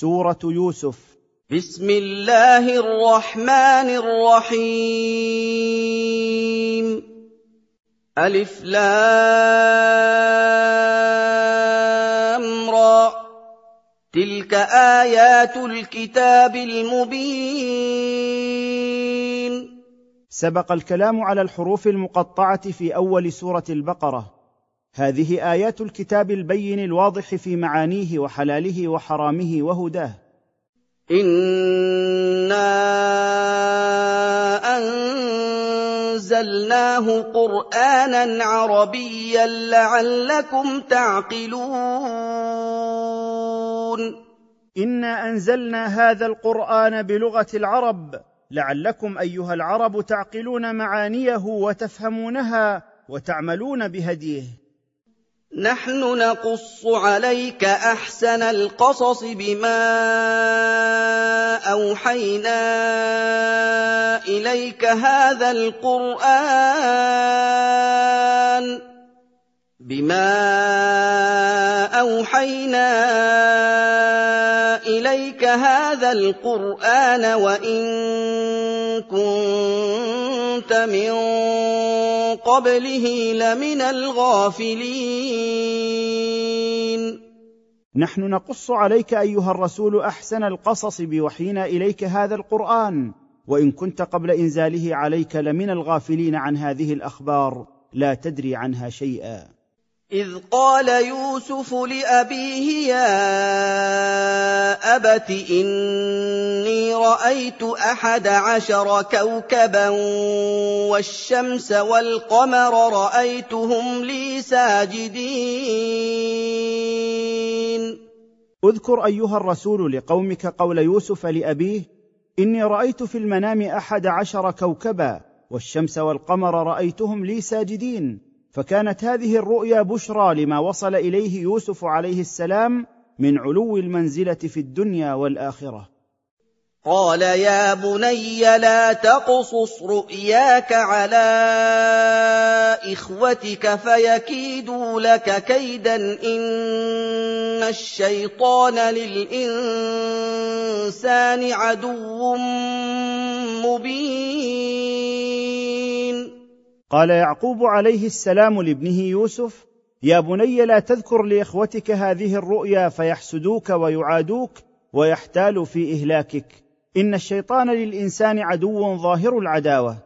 سورة يوسف. بسم الله الرحمن الرحيم. ألف لام را. تلك آيات الكتاب المبين. سبق الكلام على الحروف المقطعة في أول سورة البقرة. هذه آيات الكتاب البين الواضح في معانيه وحلاله وحرامه وهداه. انا انزلناه قرانا عربيا لعلكم تعقلون. انا انزلنا هذا القران بلغه العرب. لعلكم ايها العرب تعقلون معانيه وتفهمونها وتعملون بهديه. نحن نقص عليك أحسن القصص بما أوحينا إليك هذا القرآن بما أوحينا إليك هذا القرآن وإن كنت من قبله لمن الغافلين. نحن نقص عليك أيها الرسول أحسن القصص بوحينا إليك هذا القرآن وإن كنت قبل إنزاله عليك لمن الغافلين عن هذه الأخبار لا تدري عنها شيئا. إذ قال يوسف لأبيه يا أبت إني رأيت أحد عشر كوكبا والشمس والقمر رأيتهم لي ساجدين. اذكر أيها الرسول لقومك قول يوسف لأبيه إني رأيت في المنام أحد عشر كوكبا والشمس والقمر رأيتهم لي ساجدين. فكانت هذه الرؤيا بشرى لما وصل إليه يوسف عليه السلام من علو المنزلة في الدنيا والآخرة. قال يا بني لا تقصص رؤياك على إخوتك فيكيدوا لك كيدا إن الشيطان للإنسان عدو مبين. قال يعقوب عليه السلام لابنه يوسف يا بني لا تذكر لإخوتك هذه الرؤيا فيحسدوك ويعادوك ويحتالوا في إهلاكك. إن الشيطان للإنسان عدو ظاهر العداوة.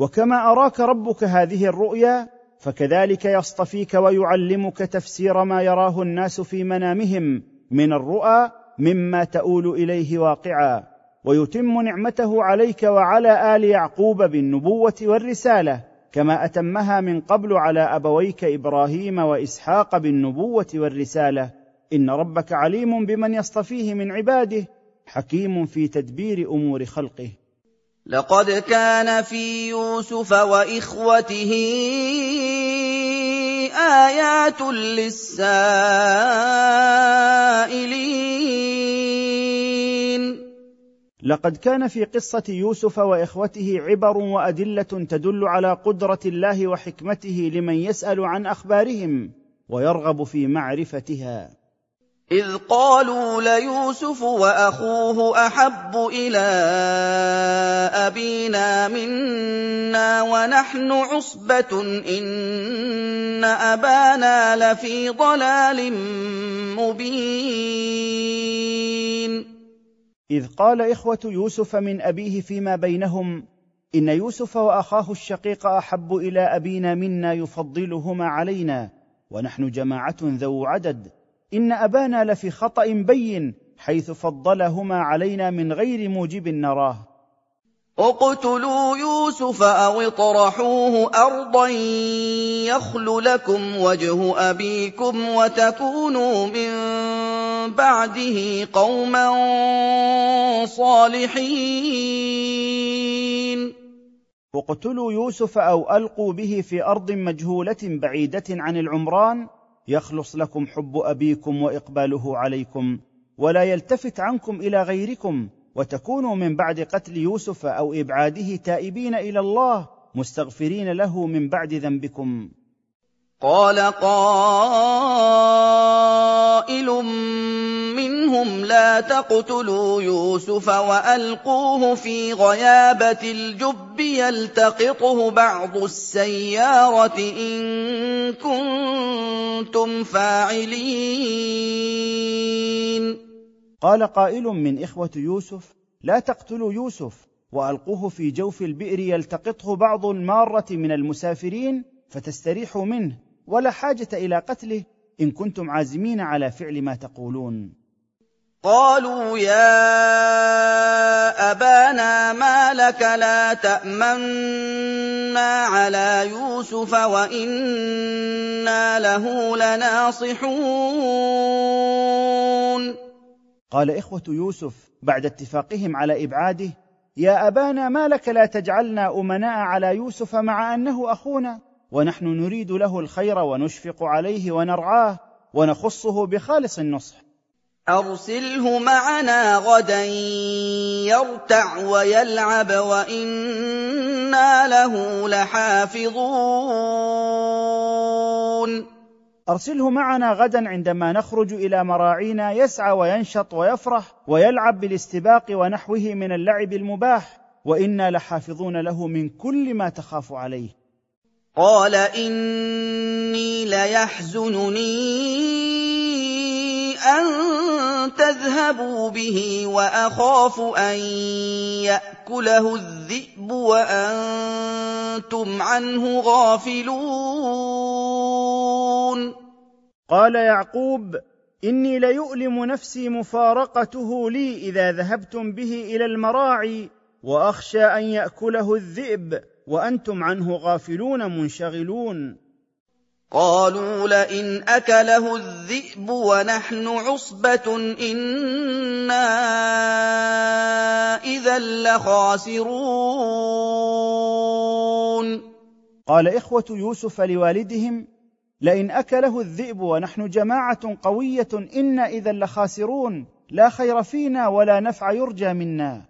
وكما أراك ربك هذه الرؤيا فكذلك يصطفيك ويعلمك تفسير ما يراه الناس في منامهم من الرؤى مما تؤول إليه واقعا. ويتم نعمته عليك وعلى آل يعقوب بالنبوة والرسالة كما أتمها من قبل على أبويك إبراهيم وإسحاق بالنبوة والرسالة. إن ربك عليم بمن يصطفيه من عباده حكيم في تدبير أمور خلقه. لقد كان في يوسف وإخوته آيات للسائلين. لقد كان في قصة يوسف وإخوته عبر وأدلة تدل على قدرة الله وحكمته لمن يسأل عن أخبارهم ويرغب في معرفتها. إذ قالوا ليوسف وأخوه أحب إلى أبينا منا ونحن عصبة إن أبانا لفي ضلال مبين. إذ قال إخوة يوسف من أبيه فيما بينهم إن يوسف وأخاه الشقيق أحب إلى أبينا منا يفضلهما علينا ونحن جماعة ذو عدد. إن أبانا لفي خطأ بين حيث فضلهما علينا من غير موجب نراه. اقتلوا يوسف أو اطرحوه أرضا يخل لكم وجه أبيكم وتكونوا من بعده قوما صالحين. اقتلوا يوسف أو ألقوا به في أرض مجهولة بعيدة عن العمران يخلص لكم حب أبيكم وإقباله عليكم ولا يلتفت عنكم إلى غيركم وتكونوا من بعد قتل يوسف أو إبعاده تائبين إلى الله مستغفرين له من بعد ذنبكم. قال قائل منهم لا تقتلوا يوسف وألقوه في غيابة الجب يلتقطه بعض السيارة إن كنتم فاعلين. قال قائل من إخوة يوسف لا تقتلوا يوسف وألقوه في جوف البئر يلتقطه بعض المارة من المسافرين فتستريحوا منه ولا حاجة إلى قتله إن كنتم عازمين على فعل ما تقولون. قالوا يا أبانا ما لك لا تأمنا على يوسف وإنا له لناصحون. قال إخوة يوسف بعد اتفاقهم على إبعاده يا أبانا ما لك لا تجعلنا أمناء على يوسف مع أنه أخونا؟ ونحن نريد له الخير ونشفق عليه ونرعاه ونخصه بخالص النصح. أرسله معنا غدا يرتع ويلعب وإنا له لحافظون. أرسله معنا غدا عندما نخرج إلى مراعينا يسعى وينشط ويفرح ويلعب بالاستباق ونحوه من اللعب المباح وإنا لحافظون له من كل ما تخاف عليه. قال إني ليحزنني أن تذهبوا به وأخاف أن يأكله الذئب وأنتم عنه غافلون. قال يعقوب إني ليؤلم نفسي مفارقته لي إذا ذهبتم به إلى المراعي وأخشى أن يأكله الذئب وأنتم عنه غافلون منشغلون. قالوا لئن أكله الذئب ونحن عصبة إنا إذا لخاسرون. قال إخوة يوسف لوالدهم لئن أكله الذئب ونحن جماعة قوية إنا إذا لخاسرون لا خير فينا ولا نفع يرجى منا.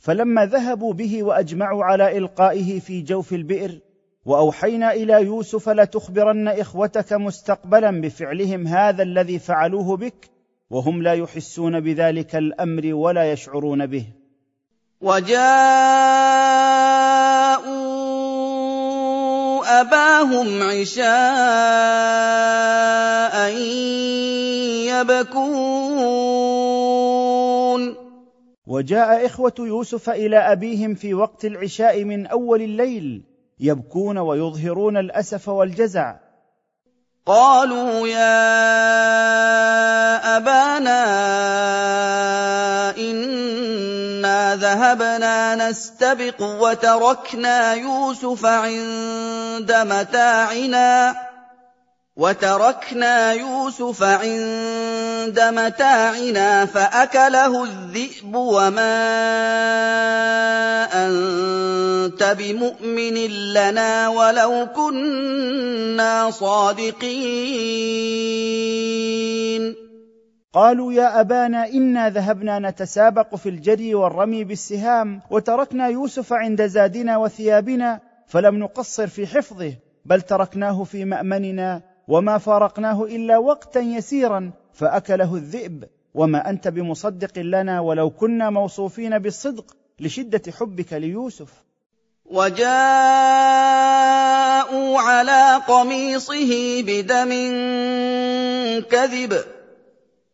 فلما ذهبوا به وأجمعوا على إلقائه في جوف البئر وأوحينا إلى يوسف لتخبرن إخوتك مستقبلا بفعلهم هذا الذي فعلوه بك وهم لا يحسون بذلك الأمر ولا يشعرون به. وجاءوا أباهم عشاء يبكون. وجاء إخوة يوسف إلى أبيهم في وقت العشاء من أول الليل يبكون ويظهرون الأسف والجزع. قالوا يا أبانا إنا ذهبنا نستبق وتركنا يوسف عند متاعنا. وتركنا يوسف عند متاعنا فأكله الذئب وما أنت بمؤمن لنا ولو كنا صادقين. قالوا يا أبانا إنا ذهبنا نتسابق في الجري والرمي بالسهام وتركنا يوسف عند زادنا وثيابنا فلم نقصر في حفظه بل تركناه في مأمننا وما فارقناه إلا وقتا يسيرا فأكله الذئب. وما أنت بمصدق لنا ولو كنا موصوفين بالصدق لشدة حبك ليوسف. وجاءوا على قميصه بدم كذب.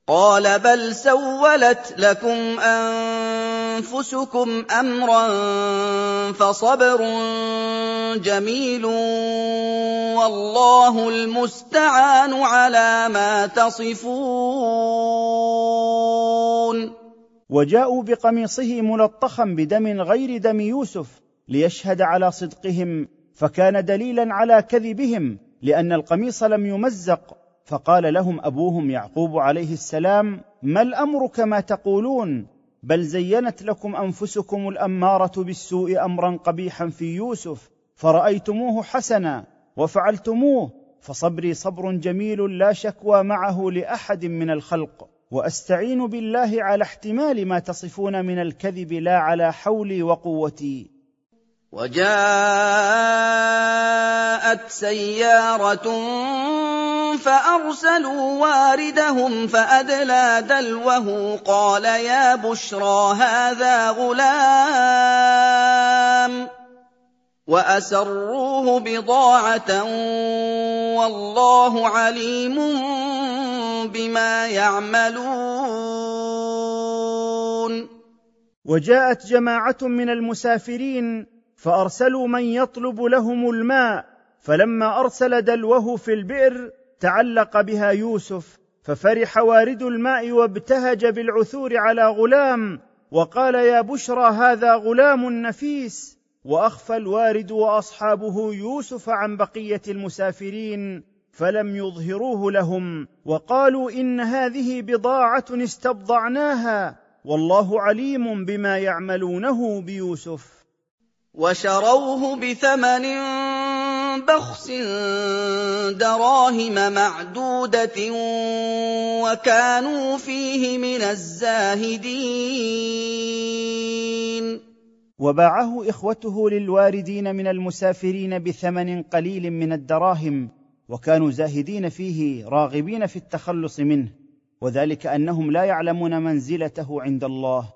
قال بل سولت لكم أنفسكم أمرا فصبر جميل والله المستعان على ما تصفون. وجاءوا بقميصه ملطخا بدم غير دم يوسف ليشهد على صدقهم فكان دليلا على كذبهم لأن القميص لم يمزق. فقال لهم أبوهم يعقوب عليه السلام ما الأمر كما تقولون؟ بل زينت لكم أنفسكم الأمارة بالسوء أمرا قبيحا في يوسف فرأيتموه حسنا وفعلتموه فصبري صبر جميل لا شكوى معه لأحد من الخلق. وأستعين بالله على احتمال ما تصفون من الكذب لا على حولي وقوتي. وجاءت سيارة فأرسلوا واردهم فأدلى دلوه قال يا بشرى هذا غلام وأسروه بضاعة والله عليم بما يعملون. وجاءت جماعة من المسافرين فأرسلوا من يطلب لهم الماء فلما أرسل دلوه في البئر تعلق بها يوسف ففرح وارد الماء وابتهج بالعثور على غلام وقال يا بشرى هذا غلام نفيس. وأخفى الوارد وأصحابه يوسف عن بقية المسافرين فلم يظهروه لهم وقالوا إن هذه بضاعة استبضعناها والله عليم بما يعملونه بيوسف. وشروه بثمن بخس دراهم معدودة وكانوا فيه من الزاهدين. وباعه إخوته للواردين من المسافرين بثمن قليل من الدراهم وكانوا زاهدين فيه راغبين في التخلص منه وذلك أنهم لا يعلمون منزلته عند الله.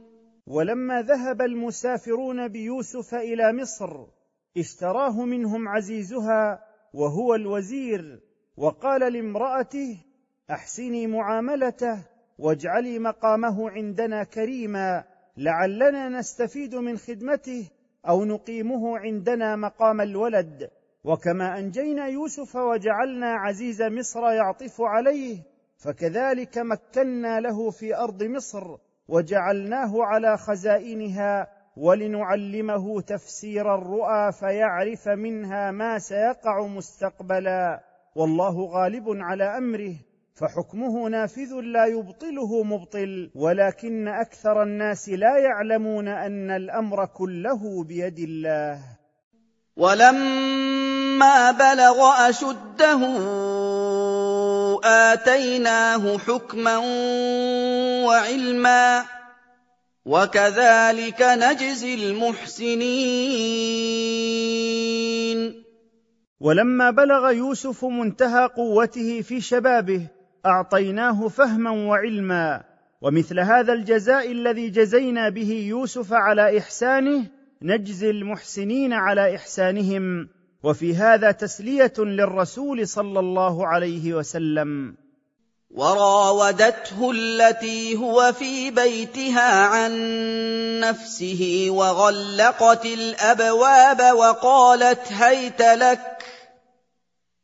ولما ذهب المسافرون بيوسف إلى مصر اشتراه منهم عزيزها وهو الوزير وقال لامرأته أحسني معاملته واجعلي مقامه عندنا كريما لعلنا نستفيد من خدمته أو نقيمه عندنا مقام الولد. وكما أنجينا يوسف وجعلنا عزيز مصر يعطف عليه فكذلك مكنا له في أرض مصر. وجعلناه على خزائنها ولنعلمه تفسير الرؤى فيعرف منها ما سيقع مستقبلا. والله غالب على أمره فحكمه نافذ لا يبطله مبطل ولكن أكثر الناس لا يعلمون أن الأمر كله بيد الله. ولما بلغ أشده آتيناه حكما وعلما وكذلك نجزي المحسنين. ولما بلغ يوسف منتهى قوته في شبابه أعطيناه فهما وعلما. ومثل هذا الجزاء الذي جزينا به يوسف على إحسانه نجزي المحسنين على إحسانهم. وفي هذا تسلية للرسول صلى الله عليه وسلم. وراودته التي هو في بيتها عن نفسه وغلقت الأبواب وقالت هيت لك.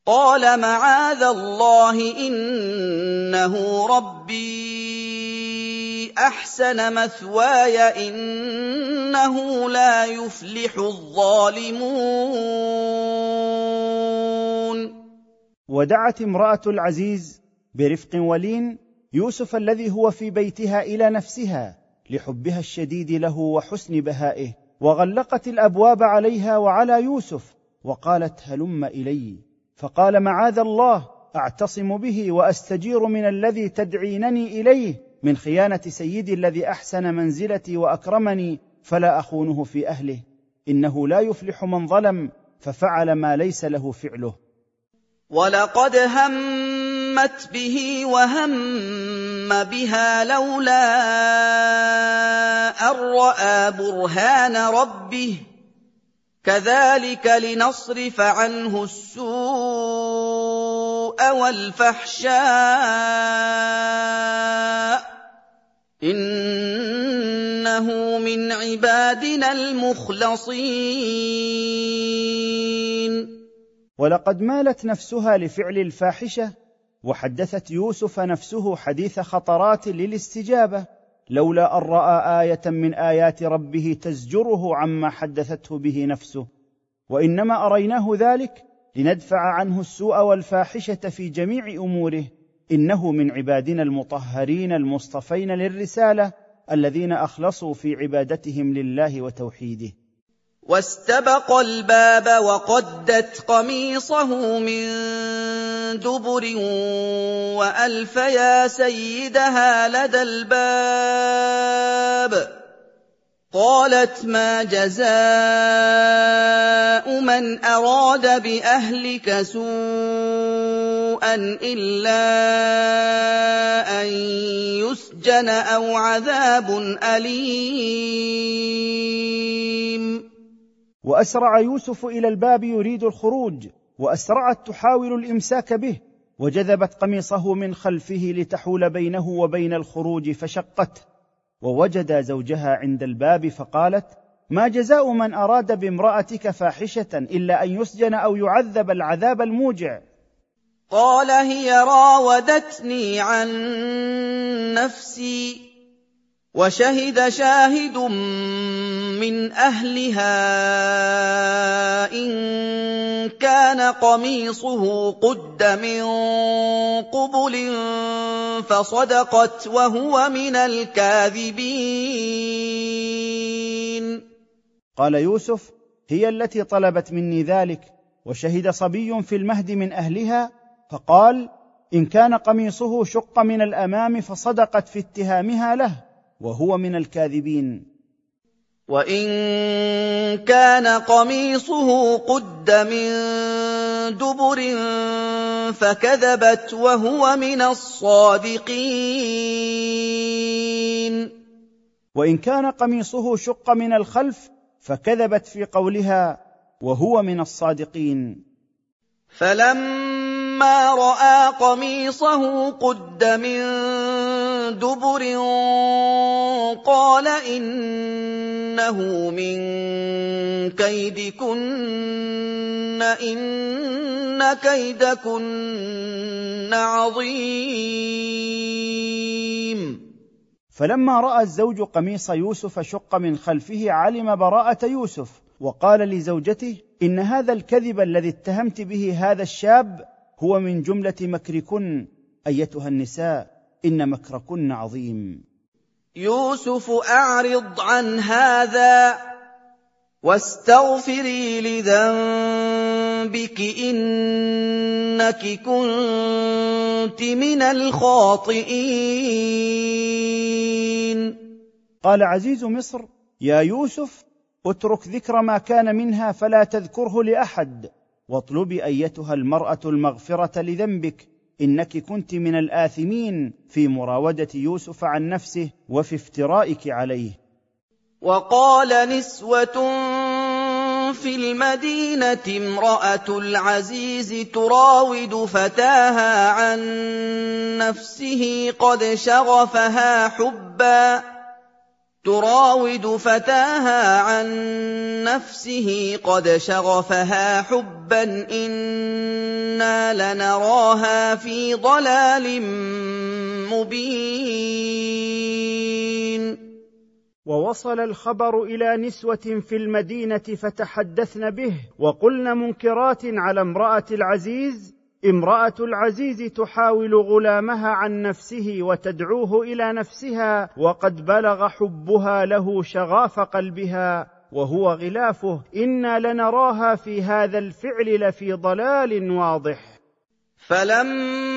قال معاذ الله إنه ربي. أحسن مثواي إنه لا يفلح الظالمون. ودعت امرأة العزيز برفق ولين يوسف الذي هو في بيتها إلى نفسها لحبها الشديد له وحسن بهائه وغلقت الأبواب عليها وعلى يوسف وقالت هلم إلي. فقال معاذ الله أعتصم به وأستجير من الذي تدعينني إليه. من خيانة سيدي الذي أحسن منزلتي وأكرمني فلا أخونه في أهله. إنه لا يفلح من ظلم ففعل ما ليس له فعله. ولقد همت به وهم بها لولا أن رأى برهان ربه. كذلك لنصرف عنه السوء والفحشاء. إنه من عبادنا المخلصين. ولقد مالت نفسها لفعل الفاحشة وحدثت يوسف نفسه حديث خطرات للاستجابة لولا أن رأى آية من آيات ربه تزجره عما حدثته به نفسه. وإنما أريناه ذلك لندفع عنه السوء والفاحشة في جميع أموره. إنه من عبادنا المطهرين المصطفين للرسالة الذين أخلصوا في عبادتهم لله وتوحيده. واستبق الباب وقدت قميصه من دبر وألف يا سيدها لدى الباب. قالت ما جزاء من أراد بأهلك سوءا الا ان يسجن أو عذاب اليم. وأسرع يوسف إلى الباب يريد الخروج وأسرعت تحاول الإمساك به وجذبت قميصه من خلفه لتحول بينه وبين الخروج فشقته ووجد زوجها عند الباب فقالت ما جزاء من أراد بامرأتك فاحشة إلا أن يسجن أو يعذب العذاب الموجع؟ قال هي راودتني عن نفسي وشهد شاهد من أهلها إن كان قميصه قد من قبل فصدقت وهو من الكاذبين. قال يوسف هي التي طلبت مني ذلك وشهد صبي في المهد من أهلها فقال إن كان قميصه شق من الأمام فصدقت في اتهامها له وهو من الكاذبين. وإن كان قميصه قد من دبر فكذبت وهو من الصادقين. وإن كان قميصه شق من الخلف فكذبت في قولها وهو من الصادقين. فلما رأى قميصه قد من دبر قال إنه من كيدكن إن كيدكن عظيم. فلما رأى الزوج قميص يوسف شق من خلفه علم براءة يوسف وقال لزوجته إن هذا الكذب الذي اتهمت به هذا الشاب هو من جملة مكركن أيتها النساء إن مكركن عظيم. يوسف أعرض عن هذا واستغفري لذنبك إنك كنت من الخاطئين. قال عزيز مصر يا يوسف اترك ذكر ما كان منها فلا تذكره لأحد. واطلبي أيتها المرأة المغفرة لذنبك إنك كنت من الآثمين في مراودة يوسف عن نفسه وفي افترائك عليه. وقال نسوة في المدينة امرأة العزيز تراود فتاها عن نفسه قد شغفها حبا. تراود فتاها عن نفسه قد شغفها حبا إنا لنراها في ضلال مبين. ووصل الخبر إلى نسوة في المدينة فتحدثن به وقلن منكرات على امرأة العزيز امرأة العزيز تحاول غلامها عن نفسه وتدعوه إلى نفسها وقد بلغ حبها له شغاف قلبها وهو غلافه أنا لنراها في هذا الفعل لفي ضلال واضح. فلما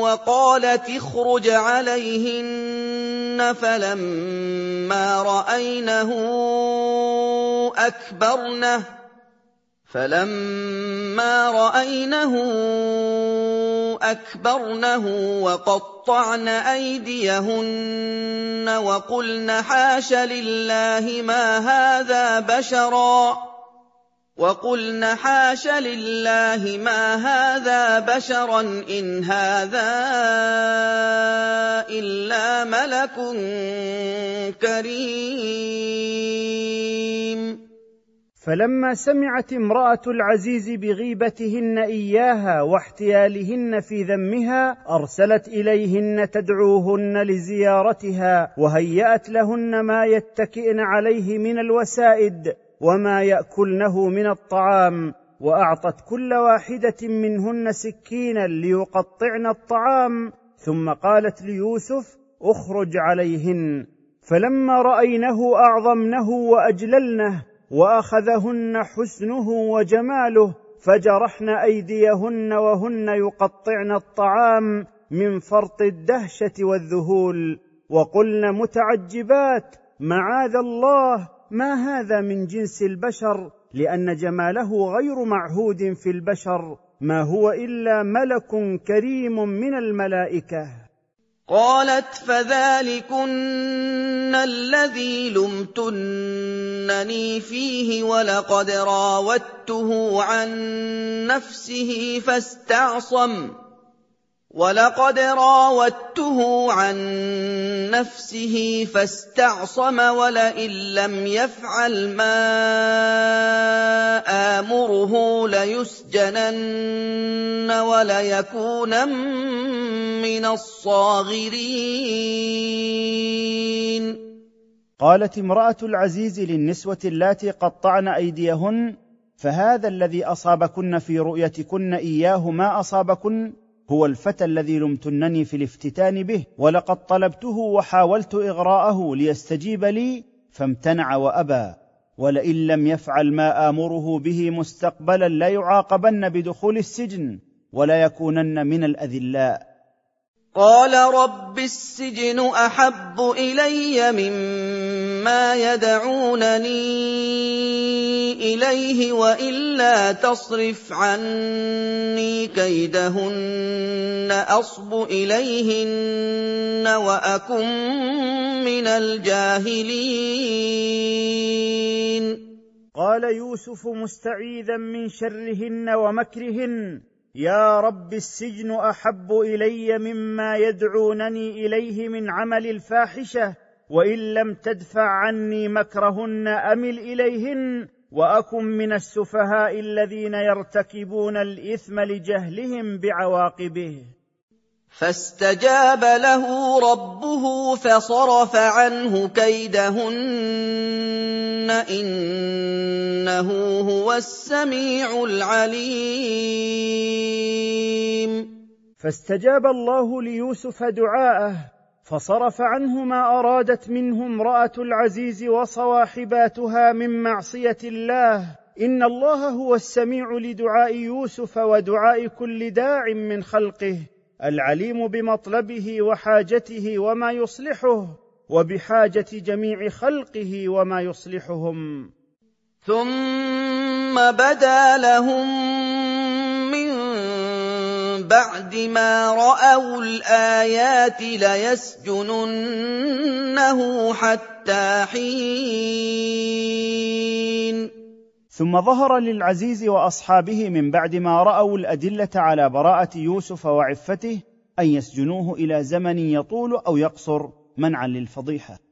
وقالت اخرج عليهن فلما راينه اكبرنه فلما راينه اكبرنه وقطعن ايديهن وقلن حاش لله ما هذا بشرا وقلن حاش لله ما هذا بشرا ان هذا الا ملك كريم فلما سمعت امراه العزيز بغيبتهن اياها واحتيالهن في ذمها ارسلت اليهن تدعوهن لزيارتها وهيات لهن ما يتكئن عليه من الوسائد وما ياكلنه من الطعام واعطت كل واحدة منهن سكينا ليقطعن الطعام ثم قالت ليوسف اخرج عليهن فلما راينه اعظمنه واجللنه واخذهن حسنه وجماله فجرحن ايديهن وهن يقطعن الطعام من فرط الدهشه والذهول وقلن متعجبات معاذ الله ما هذا من جنس البشر لأن جماله غير معهود في البشر ما هو إلا ملك كريم من الملائكة. قالت فذلكن الذي لمتنني فيه ولقد راودته عن نفسه فاستعصم. ولقد راودته عن نفسه فاستعصم ولئن لم يفعل ما امره ليسجنن وليكونن من الصاغرين قالت امرأة العزيز للنسوة اللاتي قطعن أيديهن فهذا الذي أصابكن في رؤيتكن اياه ما أصابكن؟ هو الفتى الذي لمتنني في الافتتان به ولقد طلبته وحاولت إغراءه ليستجيب لي فامتنع وأبى. ولئن لم يفعل ما آمره به مستقبلا ليعاقبن بدخول السجن ولا من الأذلاء. قال رب السجن أحب إلي مما يدعونني إليه وإلا تصرف عني كيدهن أصب إليهن وأكن من الجاهلين. قال يوسف مستعيذا من شرهن ومكرهن يا رب السجن أحب إلي مما يدعونني إليه من عمل الفاحشة وإن لم تدفع عني مكرهن أمل إليهن وأكن من السفهاء الذين يرتكبون الإثم لجهلهم بعواقبه. فاستجاب له ربه فصرف عنه كيدهن إنه هو السميع العليم. فاستجاب الله ليوسف دعاءه فصرف عنه ما أرادت منه امرأة العزيز وصواحباتها من معصية الله. إن الله هو السميع لدعاء يوسف ودعاء كل داع من خلقه العليم بمطلبه وحاجته وما يصلحه وبحاجة جميع خلقه وما يصلحهم. ثم بدا لهم بعد ما رأوا الآيات ليسجننه حتى حين. ثم ظهر للعزيز وأصحابه من بعد ما رأوا الأدلة على براءة يوسف وعفته أن يسجنوه إلى زمن يطول أو يقصر منعا للفضيحة.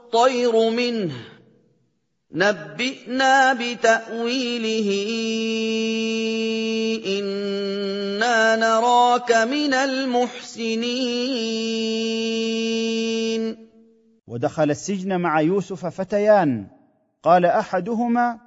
منه. نبئنا بتأويله. إنا نراك من المحسنين. ودخل السجن مع يوسف فتيان. قال أحدهما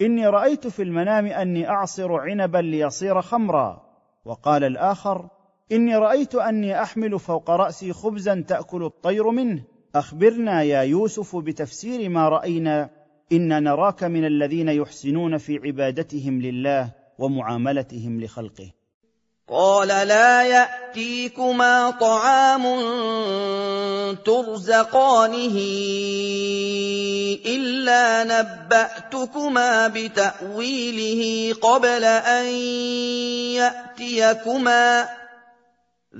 إني رأيت في المنام أني أعصر عنبا ليصير خمرا. وقال الآخر إني رأيت أني أحمل فوق رأسي خبزا تأكل الطير منه. أخبرنا يا يوسف بتفسير ما رأينا أنا نراك من الذين يحسنون في عبادتهم لله ومعاملتهم لخلقه. قال لا يأتيكما طعام ترزقانه إلا نبأتكما بتأويله قبل أن يأتيكما.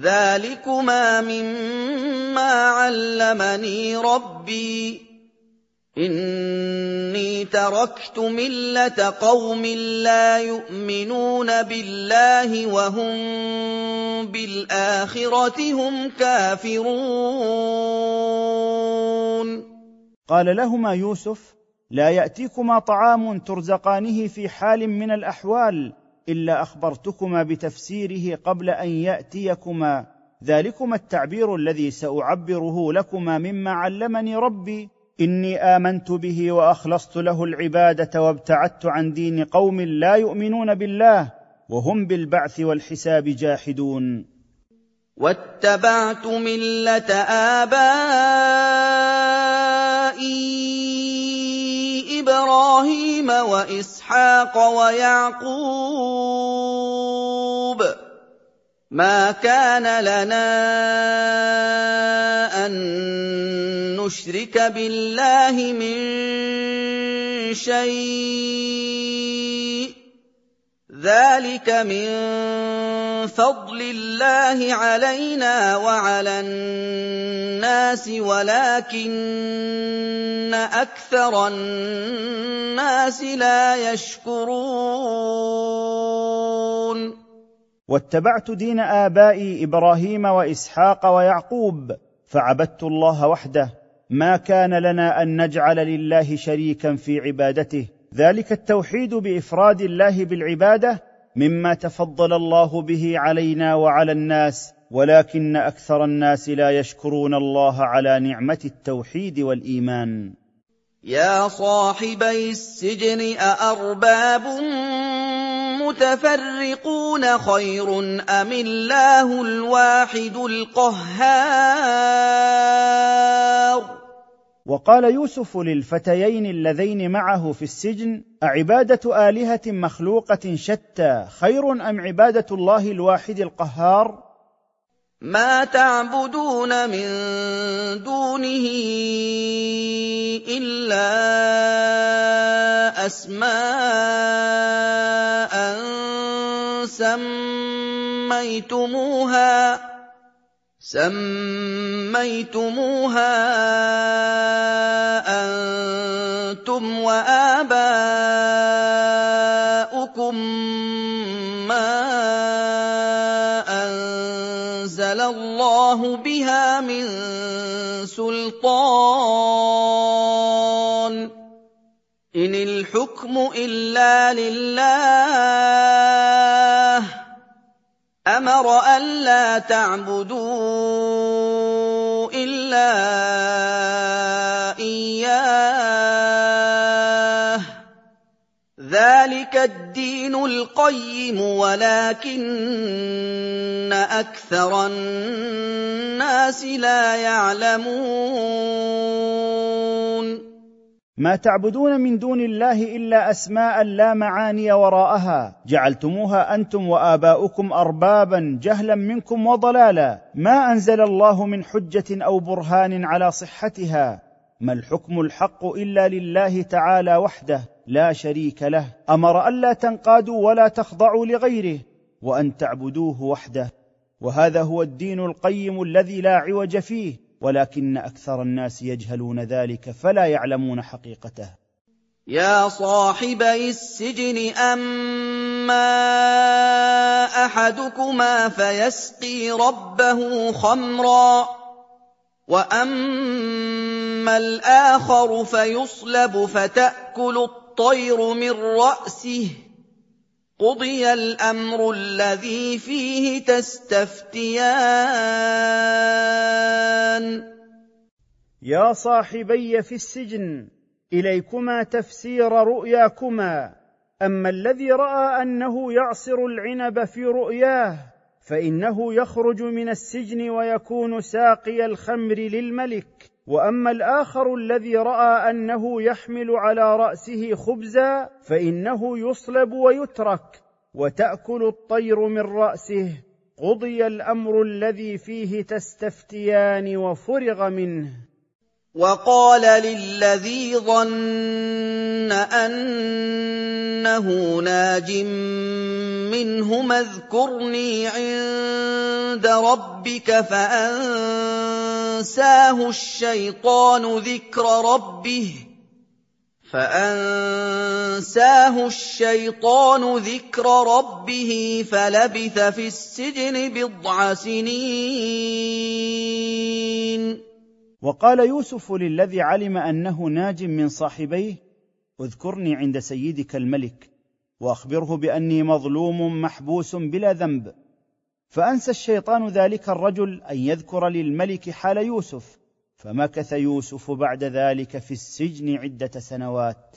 ذلكما مما علمني ربي. إِنِّي تَرَكْتُ مِلَّةَ قَوْمٍ لَّا يُؤْمِنُونَ بِاللَّهِ وَهُم بِالْآخِرَةِ هُمْ كَافِرُونَ. قال لهما يوسف لا ياتيكما طعام ترزقانه في حال من الاحوال إلا أخبرتكما بتفسيره قبل أن يأتيكما. ذلكما التعبير الذي سأعبره لكما مما علمني ربي. إني آمنت به وأخلصت له العبادة وابتعدت عن دين قوم لا يؤمنون بالله وهم بالبعث والحساب جاحدون. واتبعت ملة آبائي. إبراهيم وإسحاق ويعقوب. ما كان لنا أن نشرك بالله من شيء. ذلك من فضل الله علينا وعلى الناس ولكن أكثر الناس لا يشكرون واتبعت دين آبائي إبراهيم وإسحاق ويعقوب فعبدت الله وحده ما كان لنا أن نجعل لله شريكا في عبادته ذلك التوحيد بإفراد الله بالعبادة مما تفضل الله به علينا وعلى الناس ولكن أكثر الناس لا يشكرون الله على نعمة التوحيد والإيمان. يا صاحبي السجن أأرباب المتفرقون خير أم الله الواحد القهار؟ وقال يوسف للفتيين اللذين معه في السجن أعبادة آلهة مخلوقة شتى خير أم عبادة الله الواحد القهار؟ ما تعبدون من دونه إلا أسماء سميتموها. سميتموها أنتم واباؤكم ما انزل الله بها من سلطان إن الحكم إلا لله أمر ألا تعبدوا إلا إياه ذلك الدين القيم ولكن أكثر الناس لا يعلمون ما تعبدون من دون الله إلا أسماء لا معاني وراءها. جعلتموها أنتم وآباؤكم اربابا جهلا منكم وضلالا. ما أنزل الله من حجة أو برهان على صحتها. ما الحكم الحق إلا لله تعالى وحده؟ لا شريك له. أمر الا تنقادوا ولا تخضعوا لغيره وأن تعبدوه وحده. وهذا هو الدين القيم الذي لا عوج فيه. ولكن أكثر الناس يجهلون ذلك فلا يعلمون حقيقته. يا صاحبي السجن أما أحدكما فيسقي ربه خمرا وأما الآخر فيصلب فتأكل الطير من رأسه. قضي الامر الذي فيه تستفتيان. يا صاحبي في السجن اليكما تفسير رؤياكما. اما الذي راى انه يعصر العنب في رؤياه فانه يخرج من السجن ويكون ساقي الخمر للملك. وأما الآخر الذي رأى أنه يحمل على رأسه خبزا فإنه يصلب ويترك وتأكل الطير من رأسه. قضي الأمر الذي فيه تستفتيان وفرغ منه. وقال للذي ظن أنه ناج منهما اذكرني عند ربك فأنساه الشيطان ذكر ربه فأنساه الشيطان ذكر ربه فلبث في السجن بضع سنين وقال يوسف للذي علم أنه ناج من صاحبيه اذكرني عند سيدك الملك وأخبره بأني مظلوم محبوس بلا ذنب. فأنسى الشيطان ذلك الرجل أن يذكر للملك حال يوسف فمكث يوسف بعد ذلك في السجن عدة سنوات.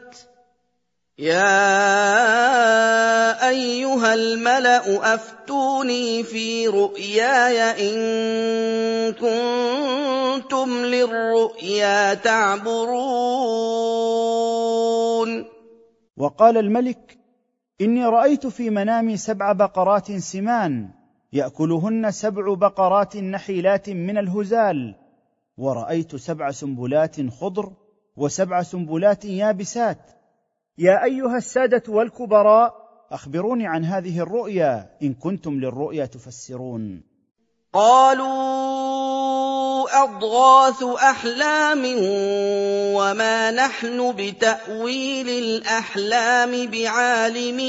يا أيها الملأ أفتوني في رؤياي إن كنتم للرؤيا تعبرون. وقال الملك إني رأيت في منامي سبع بقرات سمان يأكلهن سبع بقرات نحيلات من الهزال ورأيت سبع سنبلات خضر وسبع سنبلات يابسات. يا أيها السادة والكبراء أخبروني عن هذه الرؤيا إن كنتم للرؤيا تفسرون. قالوا أضغاث أحلام وما نحن بتأويل الأحلام بعالمين.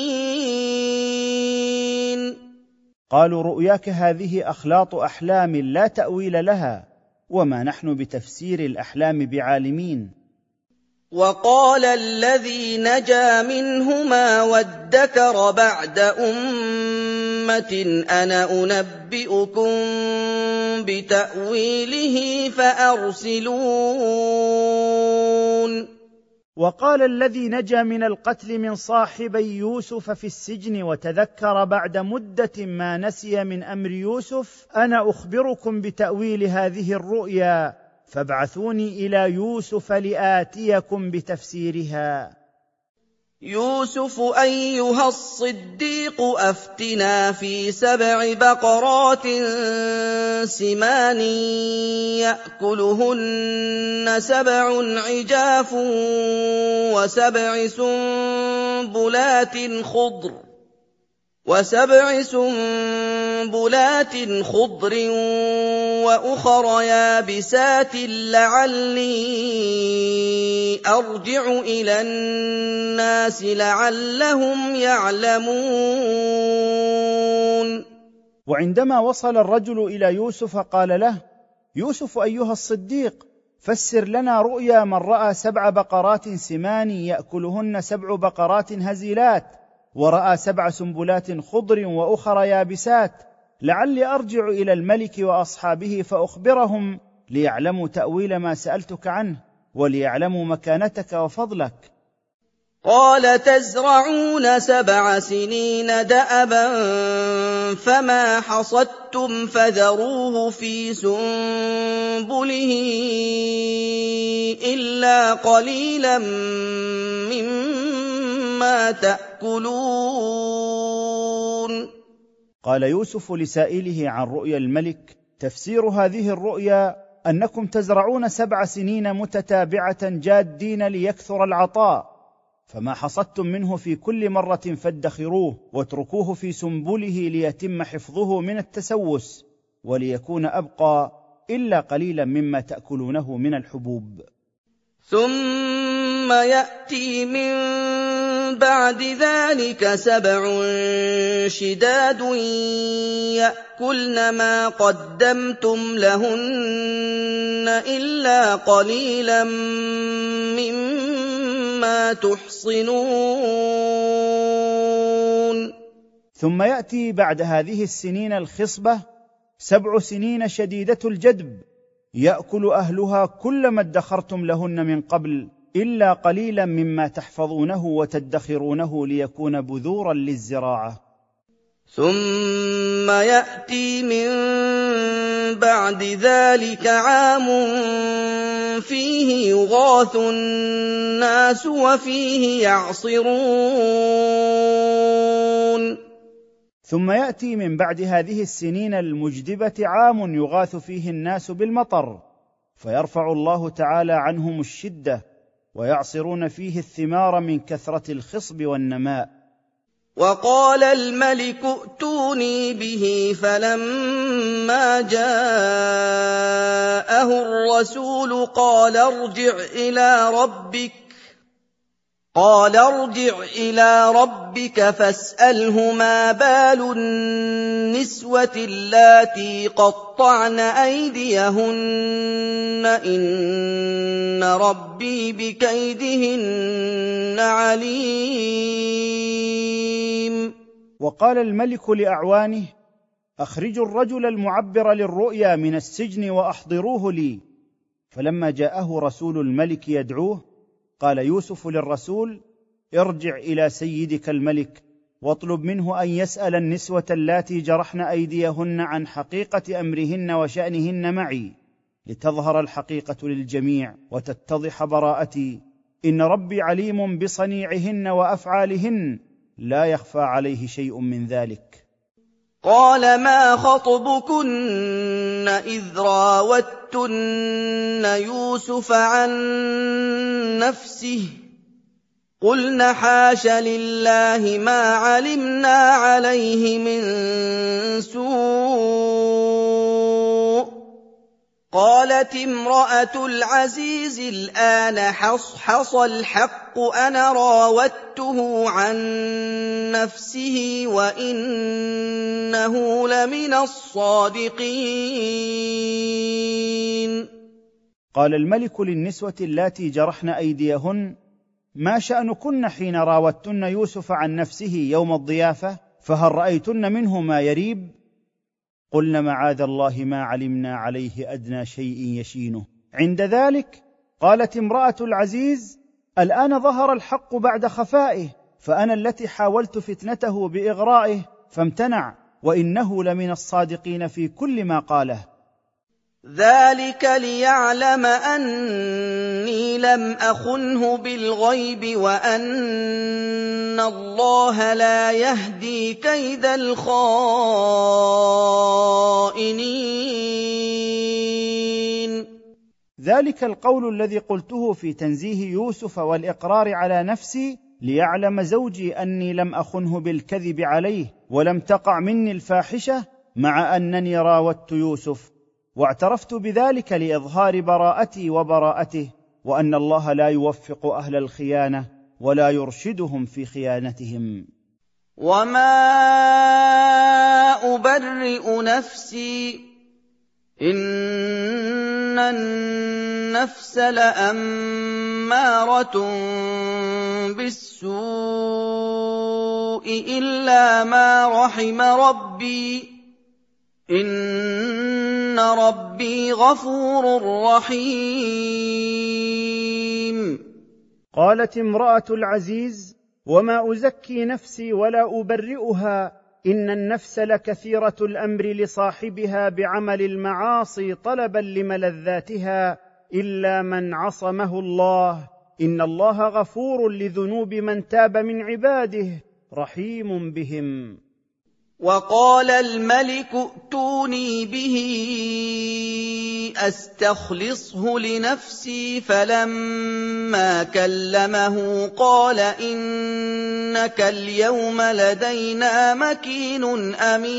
قالوا رؤياك هذه أخلاط أحلام لا تأويل لها وما نحن بتفسير الأحلام بعالمين. وقال الذي نجا منهما وادكر بعد أمة أنا أنبئكم بتأويله فأرسلون. وقال الذي نجا من القتل من صاحبي يوسف في السجن وتذكر بعد مدة ما نسي من أمر يوسف أنا أخبركم بتأويل هذه الرؤيا. فابعثوني إلى يوسف لآتيكم بتفسيرها. يوسف أيها الصديق أفتنا في سبع بقرات سمان يأكلهن سبع عجاف وسبع سنبلات خضر. وسبع سنبلات خضر وأخر يابسات لعلي أرجع إلى الناس لعلهم يعلمون. وعندما وصل الرجل إلى يوسف قال له يوسف أيها الصديق فسر لنا رؤيا من رأى سبع بقرات سمان يأكلهن سبع بقرات هزيلات. ورأى سبع سنبلات خضر وأخر يابسات. لعلي أرجع إلى الملك وأصحابه فأخبرهم ليعلموا تأويل ما سألتك عنه وليعلموا مكانتك وفضلك. قال تزرعون سبع سنين دأبا فما حصدتم فذروه في سنبله إلا قليلا مما تأكلون. قال يوسف لسائله عن رؤيا الملك تفسير هذه الرؤيا أنكم تزرعون سبع سنين متتابعة جادين ليكثر العطاء فما حصدتم منه في كل مرة فادخروه واتركوه في سنبله ليتم حفظه من التسوس وليكون أبقى إلا قليلا مما تأكلونه من الحبوب. ثم يأتي من بعد ذلك سبع شداد يأكلن ما قدمتم لهن إلا قليلا مما تحصنون. ثم يأتي بعد هذه السنين الخصبة سبع سنين شديدة الجدب يأكل أهلها كل ما ادخرتم لهن من قبل. إلا قليلا مما تحفظونه وتدخرونه ليكون بذورا للزراعة. ثم يأتي من بعد ذلك عام فيه يغاث الناس وفيه يعصرون. ثم يأتي من بعد هذه السنين المجدبة عام يغاث فيه الناس بالمطر فيرفع الله تعالى عنهم الشدة ويعصرون فيه الثمار من كثرة الخصب والنماء. وقال الملك ائتوني به فلما جاءه الرسول قال ارجع إلى ربك قال ارجع إلى ربك فاسأله ما بال النسوة اللاتي قطعن أيديهن. إن ربي بكيدهن عليم. وقال الملك لأعوانه أخرجوا الرجل المعبر للرؤيا من السجن وأحضروه لي. فلما جاءه رسول الملك يدعوه قال يوسف للرسول ارجع إلى سيدك الملك واطلب منه أن يسأل النسوة اللاتي جرحن أيديهن عن حقيقة أمرهن وشأنهن معي. لتظهر الحقيقة للجميع وتتضح براءتي. إن ربي عليم بصنيعهن وأفعالهن لا يخفى عليه شيء من ذلك. قال ما خطبكن إذ راوتن يوسف عن نفسه قلن حاش لله ما علمنا عليه من سوء قالت امرأة العزيز الآن حصحص الحق أنا راودته عن نفسه وإنه لمن الصادقين. قال الملك للنسوة اللاتي جرحن أيديهن ما شأنكن حين راودتن يوسف عن نفسه يوم الضيافة فهل رأيتن منه ما يريب؟ قلن معاذ الله ما علمنا عليه أدنى شيء يشينه. عند ذلك قالت امرأة العزيز الآن ظهر الحق بعد خفائه فأنا التي حاولت فتنته بإغرائه فامتنع وإنه لمن الصادقين في كل ما قاله. ذلك ليعلم اني لم اخنه بالغيب وان الله لا يهدي كيد الخائنين. ذلك القول الذي قلته في تنزيه يوسف والاقرار على نفسي ليعلم زوجي اني لم اخنه بالكذب عليه ولم تقع مني الفاحشه مع انني راودت يوسف واعترفت بذلك لإظهار براءتي وبراءته وأن الله لا يوفق أهل الخيانة ولا يرشدهم في خيانتهم. وما ابرئ نفسي ان النفس لاماره بالسوء الا ما رحم ربي ان ربي غفور رحيم. قالت امرأة العزيز وما أزكي نفسي ولا أبرئها إن النفس لكثيرة الأمر لصاحبها بعمل المعاصي طلبا لملذاتها إلا من عصمه الله. إن الله غفور لذنوب من تاب من عباده رحيم بهم. وقال الملك ائتوني به أستخلصه لنفسي فلما كلمه قال إنك اليوم لدينا مكين أمين.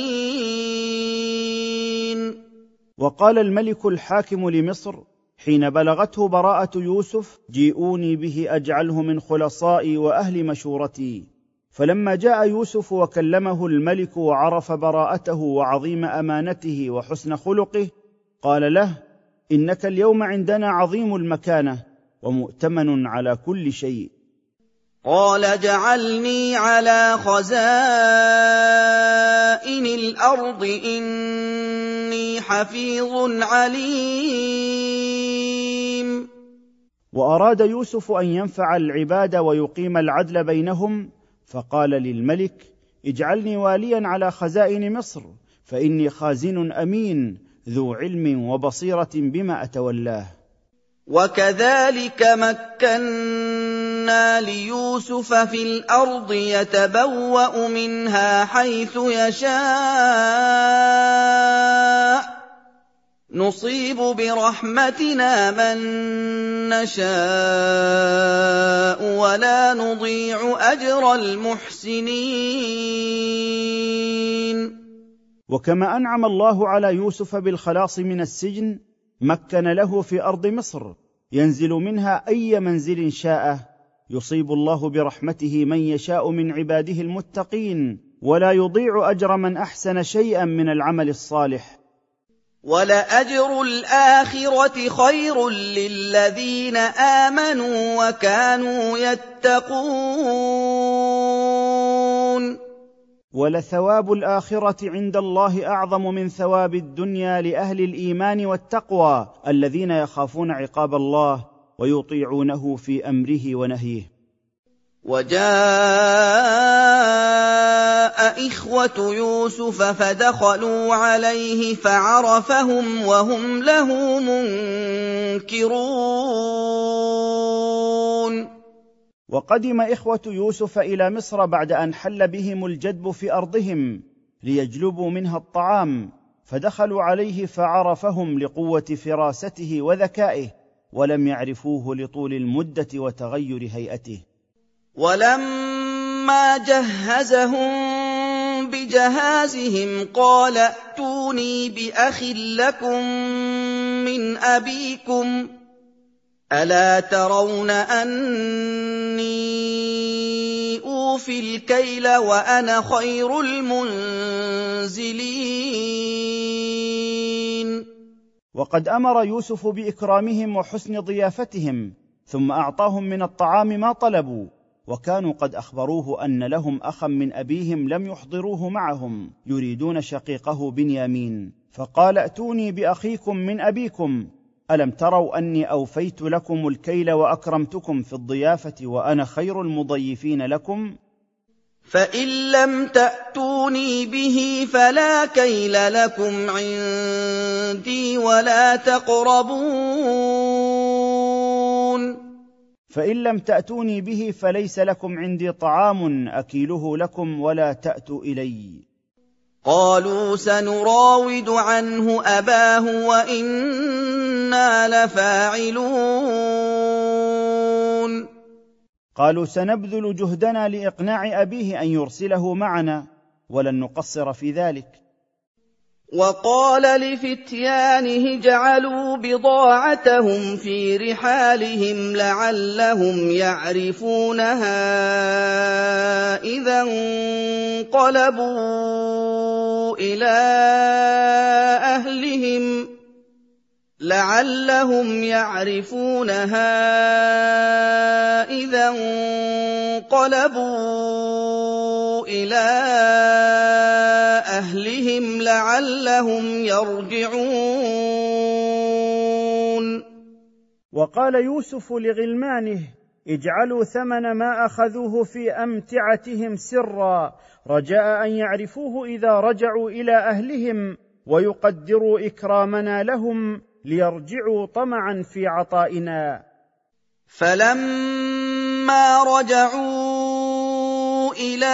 وقال الملك الحاكم لمصر حين بلغته براءة يوسف جيئوني به أجعله من خلصائي وأهل مشورتي. فلما جاء يوسف وكلمه الملك وعرف براءته وعظيم أمانته وحسن خلقه قال له إنك اليوم عندنا عظيم المكانة ومؤتمن على كل شيء. قال اجعلني على خزائن الأرض إني حفيظ عليم. وأراد يوسف أن ينفع العباد ويقيم العدل بينهم فقال للملك اجعلني واليا على خزائن مصر فإني خازن أمين ذو علم وبصيرة بما أتولاه. وكذلك مكنا ليوسف في الأرض يتبوأ منها حيث يشاء. نصيب برحمتنا من نشاء ولا نضيع أجر المحسنين. وكما أنعم الله على يوسف بالخلاص من السجن مكن له في أرض مصر ينزل منها أي منزل شاء يصيب الله برحمته من يشاء من عباده المتقين ولا يضيع أجر من أحسن شيئا من العمل الصالح. وَلَأَجْرُ الْآخِرَةِ خَيْرٌ لِّلَّذِينَ آمَنُوا وَكَانُوا يَتَّقُونَ ولثواب الاخره عند الله اعظم من ثواب الدنيا لاهل الايمان والتقوى الذين يخافون عقاب الله ويطيعونه في امره ونهيه وجاء إخوة يوسف فدخلوا عليه فعرفهم وهم له منكرون. وقدم إخوة يوسف إلى مصر بعد أن حل بهم الجدب في أرضهم ليجلبوا منها الطعام فدخلوا عليه فعرفهم لقوة فراسته وذكائه ولم يعرفوه لطول المدة وتغير هيئته. ولما جهزهم بجهازهم قال ائتوني بأخ لكم من أبيكم ألا ترون أني أوفي الكيل وأنا خير المنزلين. وقد أمر يوسف بإكرامهم وحسن ضيافتهم ثم أعطاهم من الطعام ما طلبوا وكانوا قد أخبروه أن لهم أخا من أبيهم لم يحضروه معهم يريدون شقيقه بنيامين فقال ائتوني بأخيكم من أبيكم ألم تروا أني أوفيت لكم الكيل وأكرمتكم في الضيافة وأنا خير المضيفين لكم؟ فإن لم تأتوني به فلا كيل لكم عندي ولا تقربون. فإن لم تأتوني به فليس لكم عندي طعام أكيله لكم ولا تأتوا إلي. قالوا سنراود عنه أباه وإنا لفاعلون. قالوا سنبذل جهدنا لإقناع أبيه أن يرسله معنا ولن نقصر في ذلك. وقال لفتيانه جعلوا بضاعتهم في رحالهم لعلهم يعرفونها إذا انقلبوا إلى أهلهم. لعلهم يعرفونها اذا انقلبوا إلى اهلهم لعلهم يرجعون وقال يوسف لغلمانه اجعلوا ثمن ما أخذوه في أمتعتهم سرا. رجاء أن يعرفوه إذا رجعوا إلى أهلهم ويقدروا إكرامنا لهم. ليرجعوا طمعا في عطائنا. فلما رجعوا إلى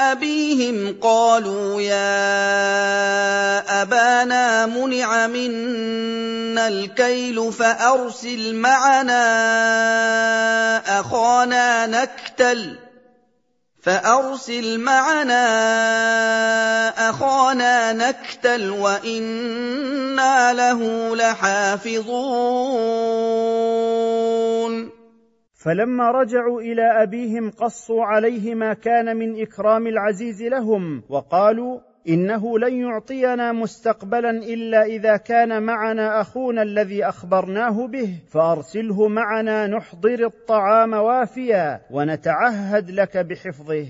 أبيهم قالوا يا أبانا منع منا الكيل فأرسل معنا أخانا نكتل. فارسل معنا اخانا نكتل وأنا له لحافظون فلما رجعوا إلى ابيهم قصوا عليه ما كان من اكرام العزيز لهم وقالوا إنه لن يعطينا مستقبلا إلا إذا كان معنا أخونا الذي أخبرناه به فأرسله معنا نحضر الطعام وافيا ونتعهد لك بحفظه.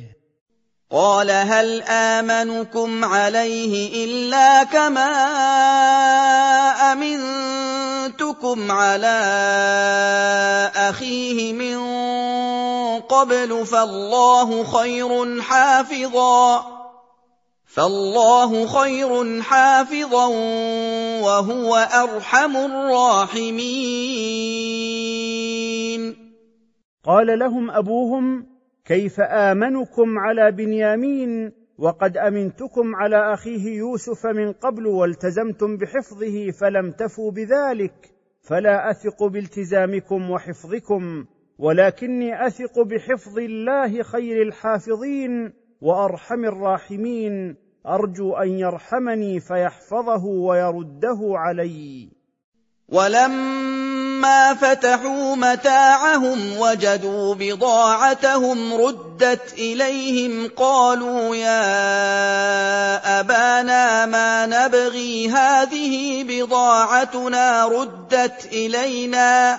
قال هل آمنكم عليه إلا كما أمنتكم على أخيه من قبل فالله خير حافظا. فالله خير حافظا وهو أرحم الراحمين. قال لهم أبوهم كيف آمنكم على بنيامين وقد أمنتكم على أخيه يوسف من قبل والتزمتم بحفظه فلم تفوا بذلك فلا أثق بالتزامكم وحفظكم ولكني أثق بحفظ الله خير الحافظين وأرحم الراحمين. أرجو أن يرحمني فيحفظه ويرده علي. ولما فتحوا متاعهم وجدوا بضاعتهم ردت إليهم قالوا يا أبانا ما نبغي هذه بضاعتنا ردت إلينا.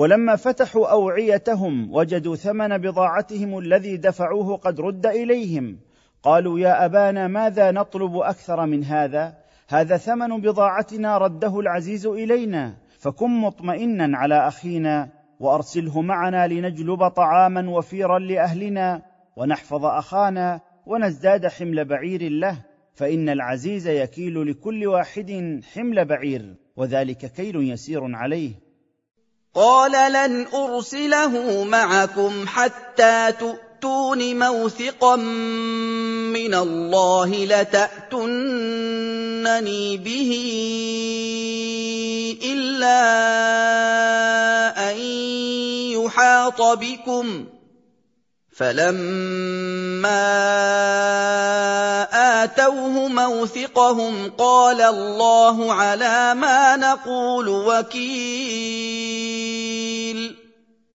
ولما فتحوا أوعيتهم وجدوا ثمن بضاعتهم الذي دفعوه قد رد إليهم. قالوا يا أبانا ماذا نطلب أكثر من هذا؟ هذا ثمن بضاعتنا رده العزيز إلينا. فكن مطمئنا على أخينا وأرسله معنا لنجلب طعاما وفيرا لأهلنا ونحفظ أخانا ونزداد حمل بعير له. فإن العزيز يكيل لكل واحد حمل بعير وذلك كيل يسير عليه. قال لن أرسله معكم حتى تؤتون موثقا من الله لتاتونني به إلا أن يحاط بكم فلما اتوه موثقهم قال الله على ما نقول وكيل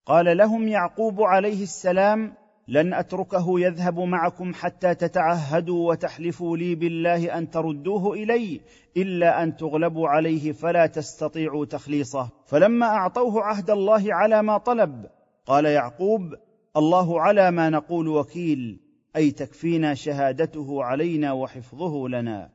قال لهم يعقوب عليه السلام لن اتركه يذهب معكم حتى تتعهدوا وتحلفوا لي بالله ان تردوه الي الا ان تغلبوا عليه فلا تستطيعوا تخليصه. فلما اعطوه عهد الله على ما طلب قال يعقوب الله على ما نقول وكيل أي تكفينا شهادته علينا وحفظه لنا.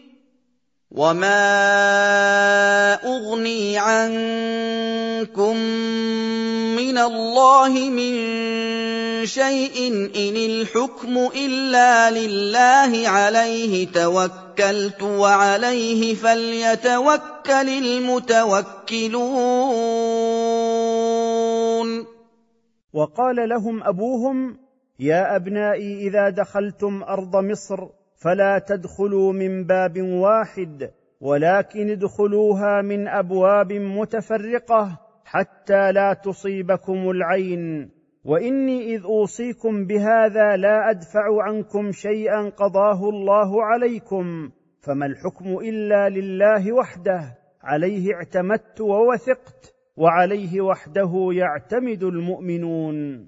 وما اغني عنكم من الله من شيء ان الحكم الا لله عليه توكلت وعليه فليتوكل المتوكلون وقال لهم أبوهم يا ابنائي اذا دخلتم ارض مصر فلا تدخلوا من باب واحد ولكن ادخلوها من أبواب متفرقة حتى لا تصيبكم العين. وإني إذ أوصيكم بهذا لا أدفع عنكم شيئا قضاه الله عليكم فما الحكم إلا لله وحده عليه اعتمدت ووثقت وعليه وحده يعتمد المؤمنون.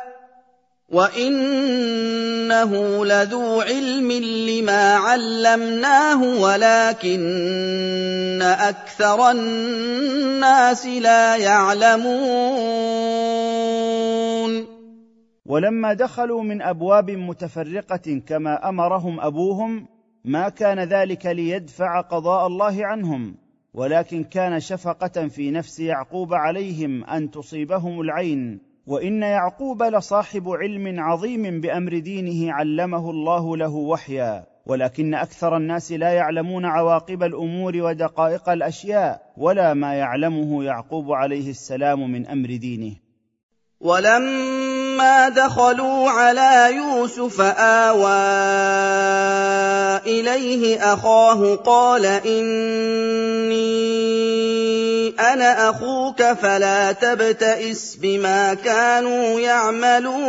وانه لذو علم لما علمناه ولكن أكثر الناس لا يعلمون ولما دخلوا من ابواب متفرقه كما امرهم ابوهم ما كان ذلك ليدفع قضاء الله عنهم ولكن كان شفقه في نفس يعقوب عليهم ان تصيبهم العين وإن يعقوب لصاحب علم عظيم بأمر دينه علمه الله له وحيا ولكن أكثر الناس لا يعلمون عواقب الأمور ودقائق الأشياء ولا ما يعلمه يعقوب عليه السلام من أمر دينه. ولما دخلوا على يوسف آوى إليه أخاه قال إني أنا أخوك فلا تبتئس بما كانوا يعملون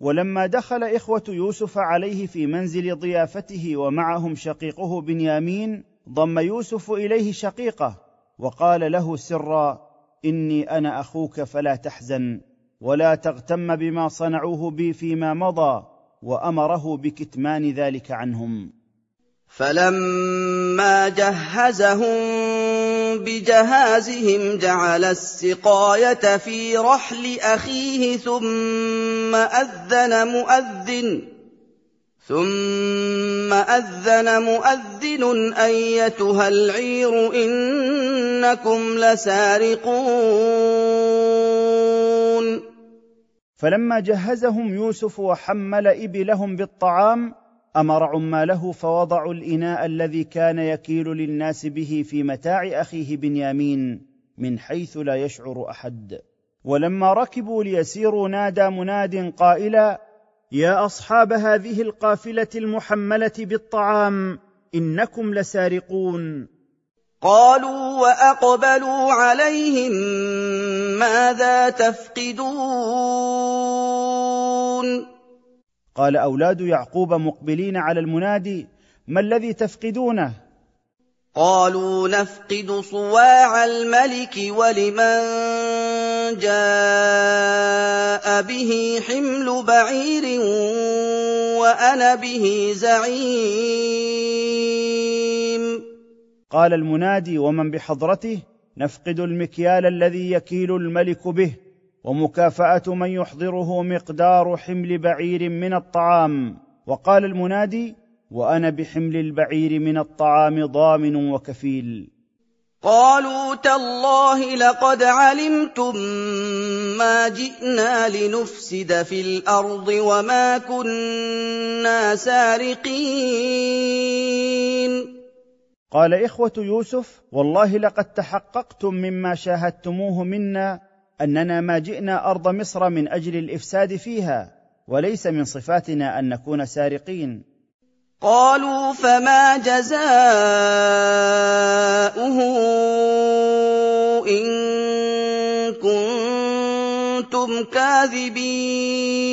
ولما دخل إخوة يوسف عليه في منزل ضيافته ومعهم شقيقه بنيامين ضم يوسف إليه شقيقه وقال له سرا إني أنا أخوك فلا تحزن ولا تغتم بما صنعوه بي فيما مضى وأمره بكتمان ذلك عنهم. فلما جهزهم بجهازهم جعل السقاية في رحل أخيه ثم أذن مؤذن ثم أذن مؤذن أيتها العير إنكم لسارقون. فلما جهزهم يوسف وحمل إبلهم بالطعام أمر عماله فوضعوا الإناء الذي كان يكيل للناس به في متاع أخيه بنيامين من حيث لا يشعر أحد. ولما ركبوا ليسيروا نادى مناد قائلا يا أصحاب هذه القافلة المحملة بالطعام إنكم لسارقون. قالوا وأقبلوا عليهم ماذا تفقدون؟ قال أولاد يعقوب مقبلين على المنادي ما الذي تفقدونه؟ قالوا نفقد صواع الملك ولمن جاء به حمل بعير وأنا به زعيم. قال المنادي ومن بحضرته نفقد المكيال الذي يكيل الملك به. ومكافأة من يحضره مقدار حمل بعير من الطعام. وقال المنادي وأنا بحمل البعير من الطعام ضامن وكفيل. قالوا تالله لقد علمتم ما جئنا لنفسد في الأرض وما كنا سارقين. قال إخوة يوسف والله لقد تحققتم مما شاهدتموه منا أننا ما جئنا أرض مصر من أجل الإفساد فيها وليس من صفاتنا أن نكون سارقين. قالوا فما جزاؤه إن كنتم كاذبين.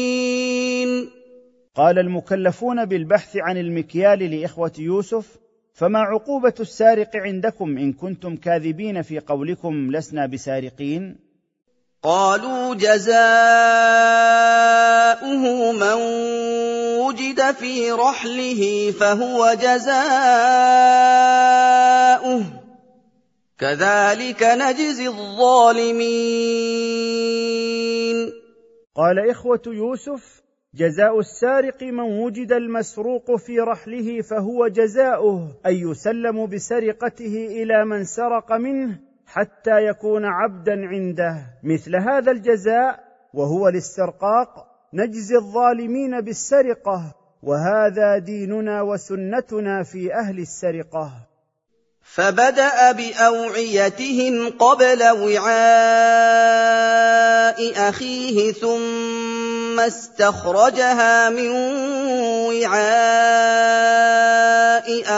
قال المكلفون بالبحث عن المكيال لإخوة يوسف فما عقوبة السارق عندكم إن كنتم كاذبين في قولكم لسنا بسارقين؟ قالوا جزاؤه من وجد في رحله فهو جزاؤه. كذلك نجزي الظالمين. قال إخوة يوسف جزاء السارق من وجد المسروق في رحله فهو جزاؤه ان يسلم بسرقته إلى من سرق منه حتى يكون عبدا عنده مثل هذا الجزاء وهو الاسترقاق نجزي الظالمين بالسرقة وهذا ديننا وسنتنا في أهل السرقة. فبدأ بأوعيتهم قبل وعاء أخيه ثم استخرجها من وعاء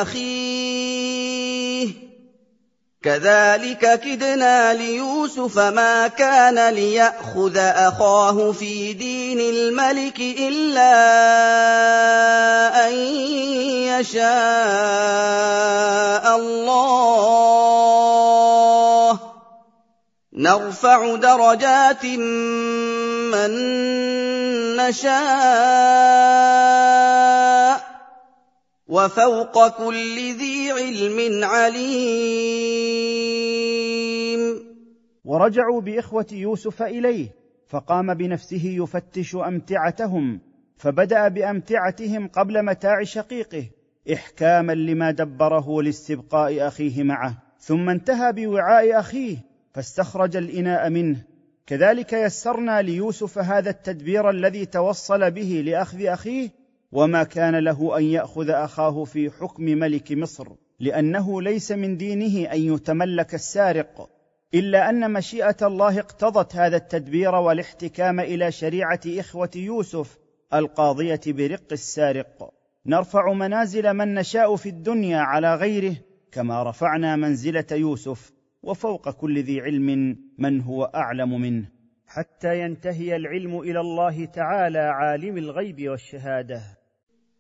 أخيه. كذلك كدنا ليوسف ما كان ليأخذ أخاه في دين الملك إلا أن يشاء الله. نرفع درجات من نشاء. وفوق كل ذي علم عليم. ورجعوا بإخوة يوسف إليه فقام بنفسه يفتش أمتعتهم فبدأ بأمتعتهم قبل متاع شقيقه إحكاما لما دبره لاستبقاء أخيه معه. ثم انتهى بوعاء أخيه فاستخرج الإناء منه. كذلك يسرنا ليوسف هذا التدبير الذي توصل به لأخذ أخيه وما كان له أن يأخذ أخاه في حكم ملك مصر لأنه ليس من دينه أن يتملك السارق إلا أن مشيئة الله اقتضت هذا التدبير والاحتكام إلى شريعة إخوة يوسف القاضية برق السارق. نرفع منازل من نشاء في الدنيا على غيره كما رفعنا منزلة يوسف وفوق كل ذي علم من هو أعلم منه. حتى ينتهي العلم إلى الله تعالى عالم الغيب والشهادة.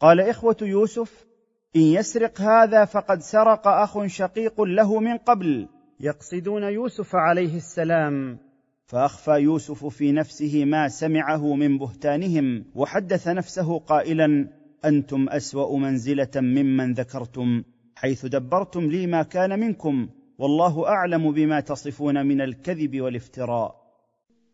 قال إخوة يوسف إن يسرق هذا فقد سرق أخ شقيق له من قبل يقصدون يوسف عليه السلام. فأخفى يوسف في نفسه ما سمعه من بهتانهم وحدث نفسه قائلا أنتم أسوأ منزلة ممن ذكرتم حيث دبرتم لي ما كان منكم والله أعلم بما تصفون من الكذب والافتراء.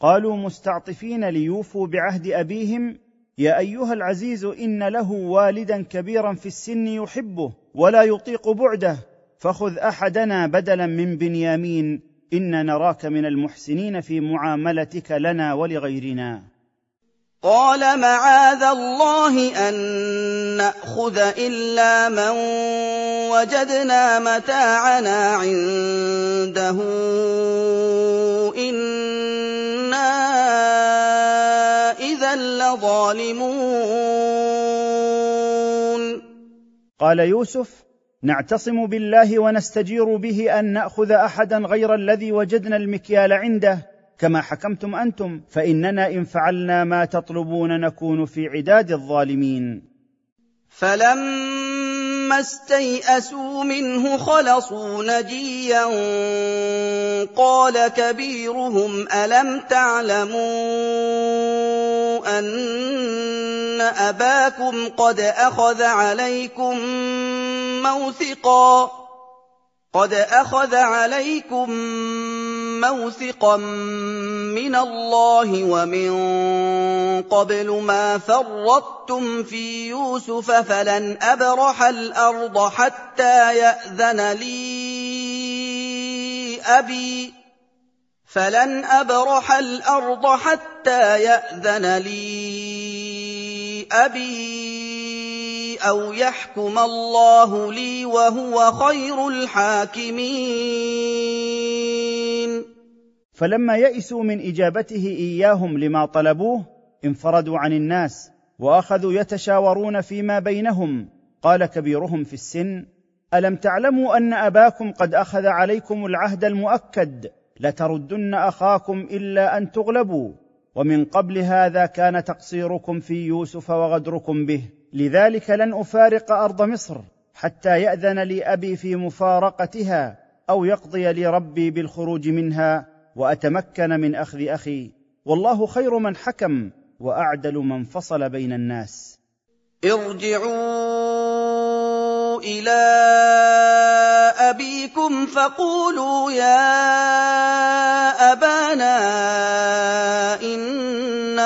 قالوا مستعطفين ليوفوا بعهد أبيهم. يا أيها العزيز إن له والدا كبيرا في السن يحبه ولا يطيق بعده. فخذ أحدنا بدلا من بنيامين. أنا نراك من المحسنين في معاملتك لنا ولغيرنا. قال معاذ الله أن نأخذ إلا من وجدنا متاعنا عنده. لظالمون. قال يوسف نعتصم بالله ونستجير به أن نأخذ أحدا غير الذي وجدنا المكيال عنده. كما حكمتم أنتم فإننا إن فعلنا ما تطلبون نكون في عداد الظالمين. فلما استيئسوا منه خلصوا نجيا. قال كبيرهم ألم تعلموا أن أباكم قد أخذ عليكم موثقا؟ قد أخذ عليكم موثقا من الله ومن قبل ما فرطتم في يوسف فلن أبرح الأرض حتى يأذن لي أبي فلن أبرح الأرض حتى يأذن لي أبي أو يحكم الله لي وهو خير الحاكمين فلما يئسوا من إجابته إياهم لما طلبوه انفردوا عن الناس وأخذوا يتشاورون فيما بينهم. قال كبيرهم في السن ألم تعلموا أن أباكم قد أخذ عليكم العهد المؤكد؟ لتردن أخاكم إلا أن تغلبوا. ومن قبل هذا كان تقصيركم في يوسف وغدركم به. لذلك لن أفارق أرض مصر حتى يأذن لي أبي في مفارقتها أو يقضي لي ربي بالخروج منها وأتمكن من أخذ أخي. والله خير من حكم وأعدل من فصل بين الناس. ارجعوا إلى أبيكم فقولوا يا أبانا إن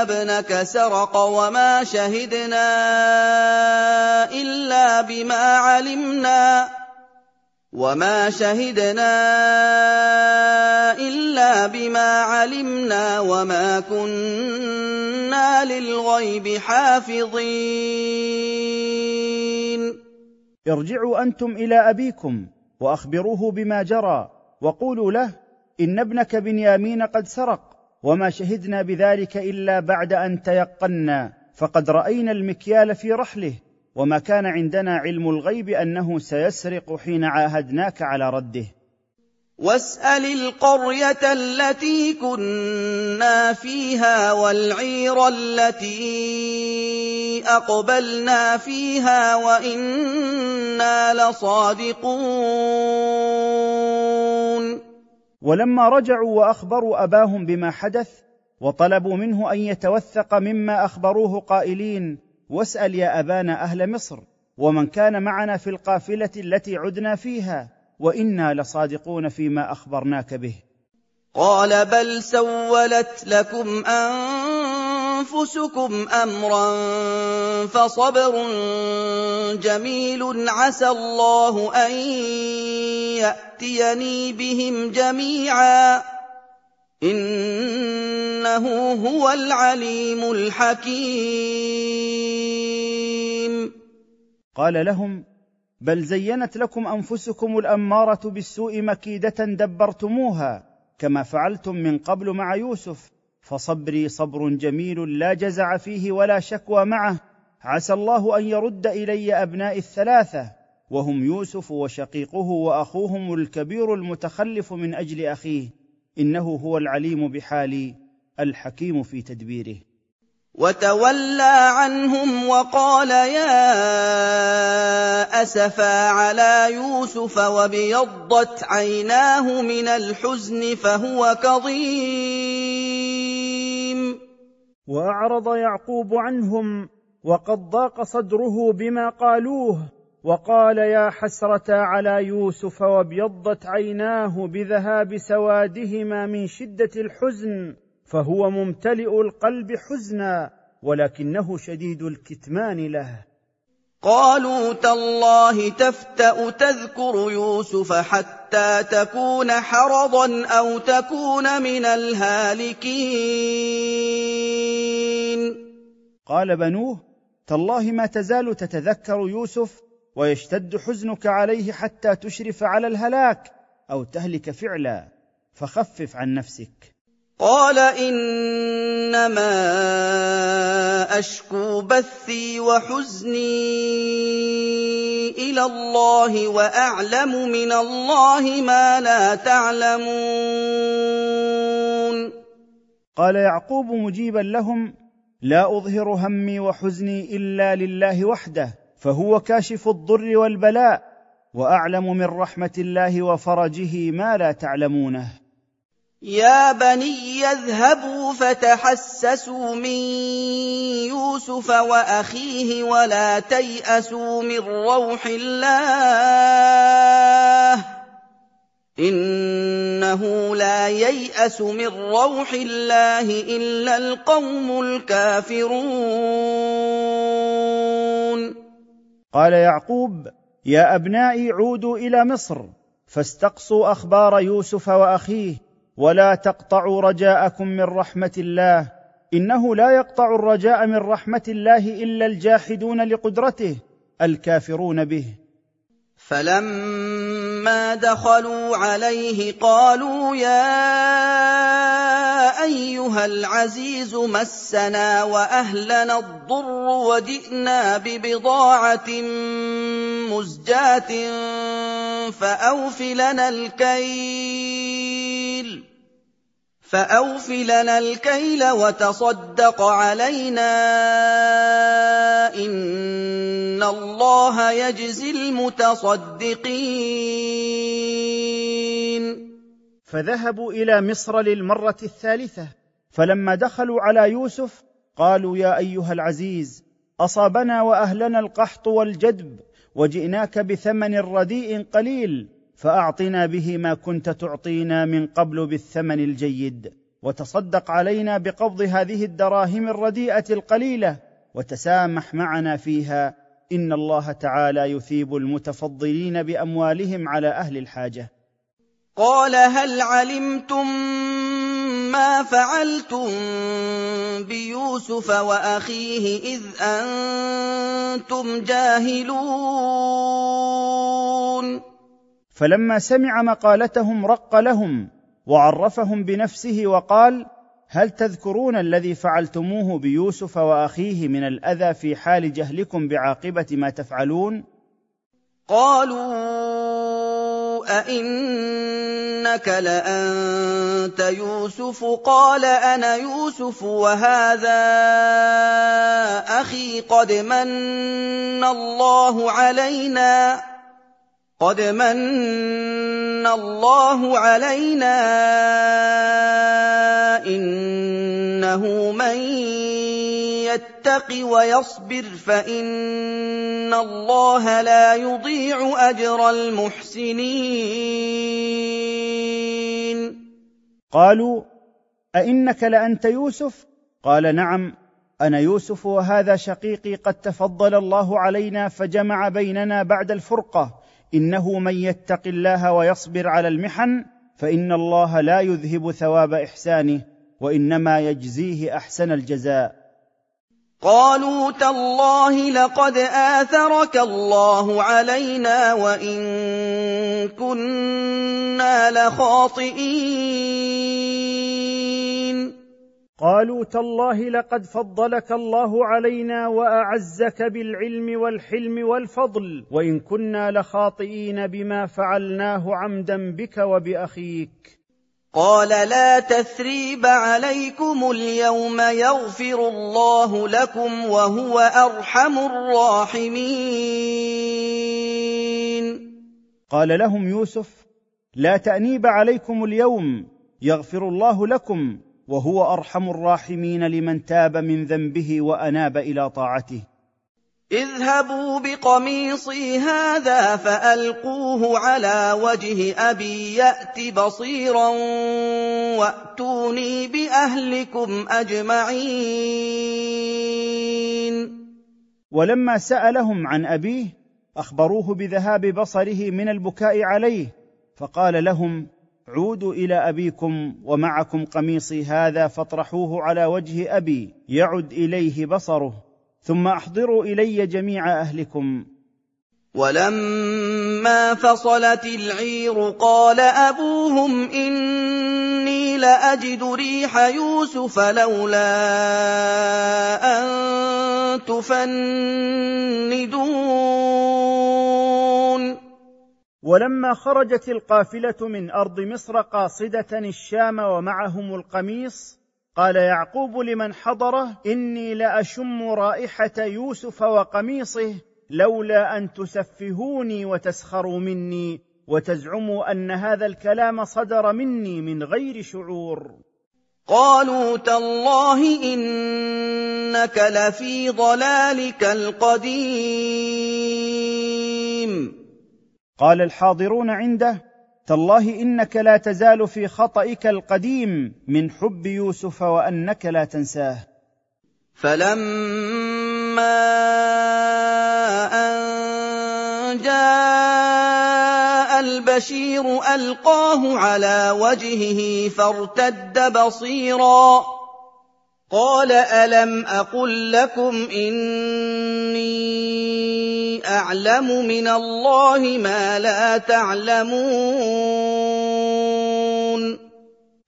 ابنك سرق وما شهدنا إلا بما علمنا وما شهدنا إلا بما علمنا وما كنا للغيب حافظين. ارجعوا أنتم إلى أبيكم وأخبروه بما جرى وقولوا له إن ابنك بنيامين قد سرق. وما شهدنا بذلك إلا بعد أن تيقنا فقد رأينا المكيال في رحله وما كان عندنا علم الغيب أنه سيسرق حين عاهدناك على رده. واسأل القرية التي كنا فيها والعير التي أقبلنا فيها وإنا لصادقون. ولما رجعوا وأخبروا أباهم بما حدث وطلبوا منه أن يتوثق مما أخبروه قائلين واسأل يا أبانا أهل مصر ومن كان معنا في القافلة التي عدنا فيها وإنا لصادقون فيما أخبرناك به. قال بل سولت لكم أنفسكم أمرا فصبر جميل عسى الله أن يأتيني بهم جميعا. إِنَّهُ هُوَ الْعَلِيمُ الْحَكِيمُ. قال لهم بل زينت لكم أنفسكم الأمارة بالسوء مكيدة دبرتموها كما فعلتم من قبل مع يوسف. فصبري صبر جميل لا جزع فيه ولا شكوى معه. عسى الله أن يرد إلي أبناء الثلاثة وهم يوسف وشقيقه وأخوهم الكبير المتخلف من أجل أخيه. إنه هو العليم بحالي الحكيم في تدبيره. وتولى عنهم وقال يا أسفا على يوسف وابيضت عيناه من الحزن فهو كظيم. وأعرض يعقوب عنهم وقد ضاق صدره بما قالوه وقال يا حسرة على يوسف وابيضت عيناه بذهاب سوادهما من شدة الحزن فهو ممتلئ القلب حزنا ولكنه شديد الكتمان له. قالوا تالله تفتأ تذكر يوسف حتى تكون حرضا أو تكون من الهالكين. قال بنوه تالله ما تزال تتذكر يوسف ويشتد حزنك عليه حتى تشرف على الهلاك أو تهلك فعلا فخفف عن نفسك. قال إنما أشكو بثي وحزني إلى الله وأعلم من الله ما لا تعلمون. قال يعقوب مجيبا لهم لا أظهر همي وحزني إلا لله وحده فهو كاشف الضر والبلاء وأعلم من رحمة الله وفرجه ما لا تعلمونه. يا بني اذهبوا فتحسسوا من يوسف وأخيه ولا تيأسوا من روح الله إنه لا ييأس من روح الله إلا القوم الكافرون. قال يعقوب يا أبنائي عودوا إلى مصر فاستقصوا أخبار يوسف وأخيه ولا تقطعوا رجاءكم من رحمة الله. إنه لا يقطع الرجاء من رحمة الله إلا الجاحدون لقدرته الكافرون به. فلما دخلوا عليه قالوا يا أيها العزيز مسنا وأهلنا الضر وجئنا ببضاعة مزجاة فاوف لنا الكيل. فأوف لنا الكيل وتصدق علينا إن الله يجزي المتصدقين. فذهبوا إلى مصر للمرة الثالثة فلما دخلوا على يوسف قالوا يا أيها العزيز أصابنا وأهلنا القحط والجدب وجئناك بثمن رديء قليل فأعطنا به ما كنت تعطينا من قبل بالثمن الجيد وتصدق علينا بقبض هذه الدراهم الرديئة القليلة وتسامح معنا فيها. إن الله تعالى يثيب المتفضلين بأموالهم على أهل الحاجة. قال هل علمتم ما فعلتم بيوسف وأخيه إذ أنتم جاهلون؟ فلما سمع مقالتهم رق لهم وعرفهم بنفسه وقال هل تذكرون الذي فعلتموه بيوسف وأخيه من الأذى في حال جهلكم بعاقبة ما تفعلون؟ قالوا أئنك لأنت يوسف؟ قال أنا يوسف وهذا أخي قد من الله علينا. قد من الله علينا إنه من يتق ويصبر فإن الله لا يضيع أجر المحسنين. قالوا أئنك لأنت يوسف؟ قال نعم أنا يوسف وهذا شقيقي قد تفضل الله علينا فجمع بيننا بعد الفرقة. إنه من يتق الله ويصبر على المحن فإن الله لا يذهب ثواب إحسانه وإنما يجزيه أحسن الجزاء. قالوا تالله لقد آثرك الله علينا وإن كنا لخاطئين. قالوا تالله لقد فضلك الله علينا وأعزك بالعلم والحلم والفضل وإن كنا لخاطئين بما فعلناه عمدا بك وبأخيك. قال لا تثريب عليكم اليوم يغفر الله لكم وهو أرحم الراحمين. قال لهم يوسف لا تأنيب عليكم اليوم يغفر الله لكم وهو أرحم الراحمين لمن تاب من ذنبه وأناب إلى طاعته. اذهبوا بقميصي هذا فألقوه على وجه أبي يأت بصيرا وأتوني بأهلكم أجمعين. ولما سألهم عن أبيه أخبروه بذهاب بصره من البكاء عليه فقال لهم عودوا إلى أبيكم ومعكم قميصي هذا فاطرحوه على وجه أبي يعد إليه بصره ثم أحضروا إلي جميع أهلكم. ولما فصلت العير قال أبوهم إني لأجد ريح يوسف لولا أن تفندون. ولما خرجت القافلة من أرض مصر قاصدة الشام ومعهم القميص قال يعقوب لمن حضره إني لأشم رائحة يوسف وقميصه لولا أن تسفهوني وتسخروا مني وتزعموا أن هذا الكلام صدر مني من غير شعور. قالوا تالله إنك لفي ضلالك القديم. قال الحاضرون عنده تالله إنك لا تزال في خطئك القديم من حب يوسف وأنك لا تنساه. فلما أن جاء البشير ألقاه على وجهه فارتد بصيرا قال ألم أقل لكم إني أعلم من الله ما لا تعلمون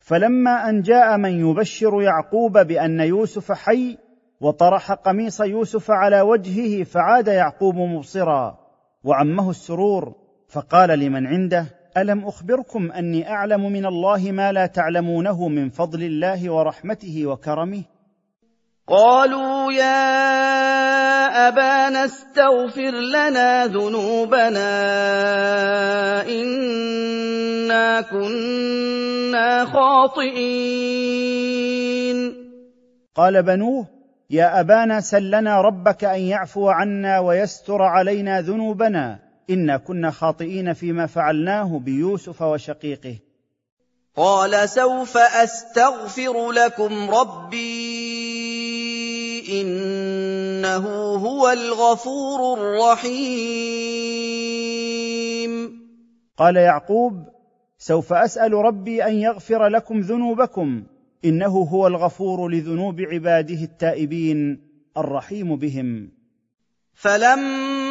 فلما أن جاء من يبشر يعقوب بأن يوسف حي وطرح قميص يوسف على وجهه فعاد يعقوب مبصرا وعمه السرور فقال لمن عنده ألم أخبركم أني أعلم من الله ما لا تعلمونه من فضل الله ورحمته وكرمه؟ قالوا يا أبانا استغفر لنا ذنوبنا إنا كنا خاطئين. قال بنوه يا أبانا سل لنا ربك أن يعفو عنا ويستر علينا ذنوبنا. إنا كنا خاطئين فيما فعلناه بيوسف وشقيقه. قال سوف أستغفر لكم ربي إنه هو الغفور الرحيم. قال يعقوب سوف أسأل ربي أن يغفر لكم ذنوبكم إنه هو الغفور لذنوب عباده التائبين الرحيم بهم. فلما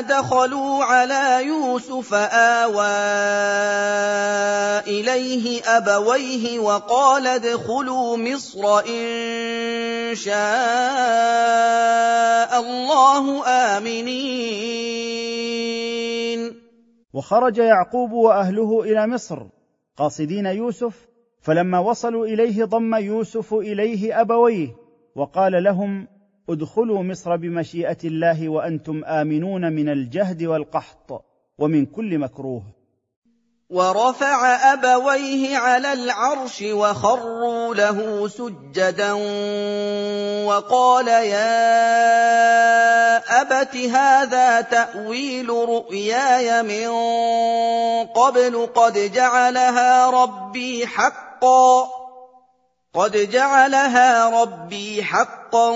دخلوا على يوسف آوى إليه أبويه وقال ادخلوا مصر إن شاء الله آمنين. وخرج يعقوب وأهله إلى مصر قاصدين يوسف فلما وصلوا إليه ضم يوسف إليه أبويه وقال لهم ادخلوا مصر بمشيئة الله وأنتم آمنون من الجهد والقحط ومن كل مكروه. ورفع أبويه على العرش وخروا له سجدا وقال يا أبت هذا تأويل رؤياي من قبل قد جعلها ربي حقا. قد جعلها ربي حقا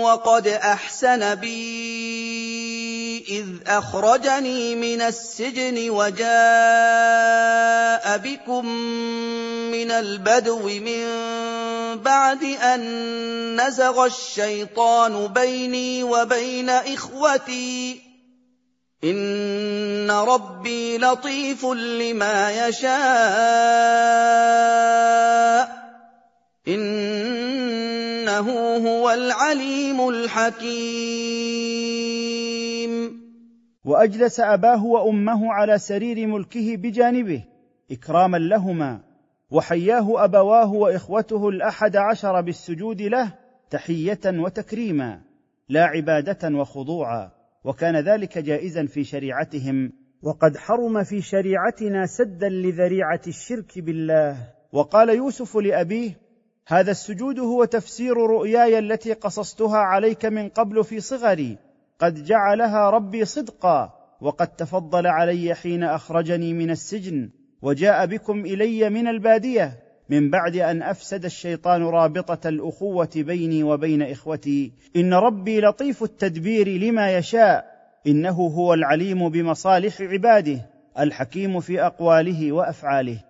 وقد احسن بي اذ اخرجني من السجن وجاء بكم من البدو من بعد ان نزغ الشيطان بيني وبين اخوتي ان ربي لطيف لما يشاء إنه هو العليم الحكيم. وأجلس أباه وأمه على سرير ملكه بجانبه إكراما لهما وحياه أبواه وإخوته الأحد عشر بالسجود له تحية وتكريما لا عبادة وخضوعا وكان ذلك جائزا في شريعتهم وقد حرم في شريعتنا سدا لذريعة الشرك بالله. وقال يوسف لأبيه هذا السجود هو تفسير رؤياي التي قصصتها عليك من قبل في صغري. قد جعلها ربي صدقا وقد تفضل علي حين أخرجني من السجن وجاء بكم إلي من البادية من بعد أن أفسد الشيطان رابطة الأخوة بيني وبين إخوتي. إن ربي لطيف التدبير لما يشاء إنه هو العليم بمصالح عباده الحكيم في أقواله وأفعاله.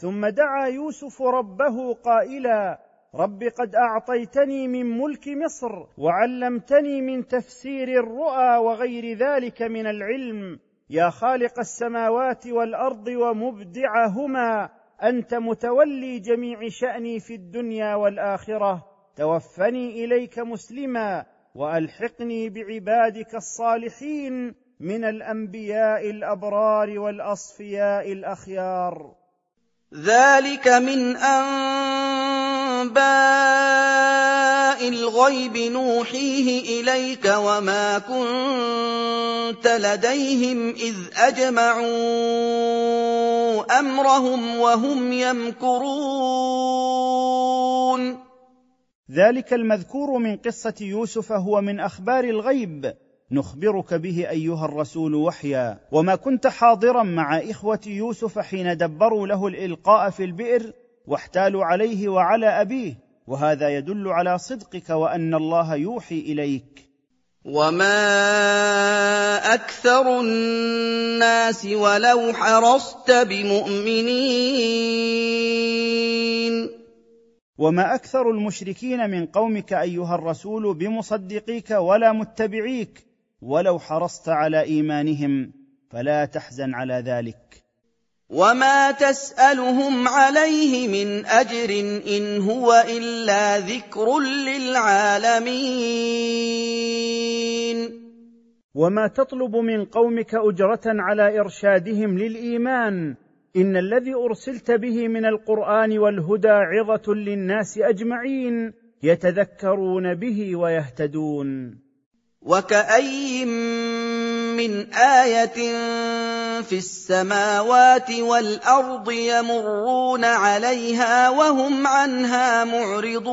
ثم دعا يوسف ربه قائلا رب قد أعطيتني من ملك مصر وعلمتني من تفسير الرؤى وغير ذلك من العلم. يا خالق السماوات والأرض ومبدعهما أنت متولي جميع شأني في الدنيا والآخرة. توفني إليك مسلما وألحقني بعبادك الصالحين من الأنبياء الأبرار والأصفياء الأخيار. ذلك من انباء الغيب نوحيه اليك وما كنت لديهم اذ اجمعوا امرهم وهم يمكرون ذلك المذكور من قصه يوسف هو من أخبار الغيب نخبرك به أيها الرسول وحيا. وما كنت حاضرا مع إخوة يوسف حين دبروا له الإلقاء في البئر واحتالوا عليه وعلى أبيه. وهذا يدل على صدقك وأن الله يوحي إليك. وما أكثر الناس ولو حرصت بمؤمنين. وما أكثر المشركين من قومك أيها الرسول بمصدقيك ولا متبعيك. ولو حرصت على إيمانهم فلا تحزن على ذلك. وما تسألهم عليه من أجر إن هو إلا ذكر للعالمين. وما تطلب من قومك أجرة على إرشادهم للإيمان؟ إن الذي أرسلت به من القرآن والهدى عظة للناس أجمعين يتذكرون به ويهتدون. وكاين من إيه في السماوات والارض يمرون عليها وهم عنها معرضون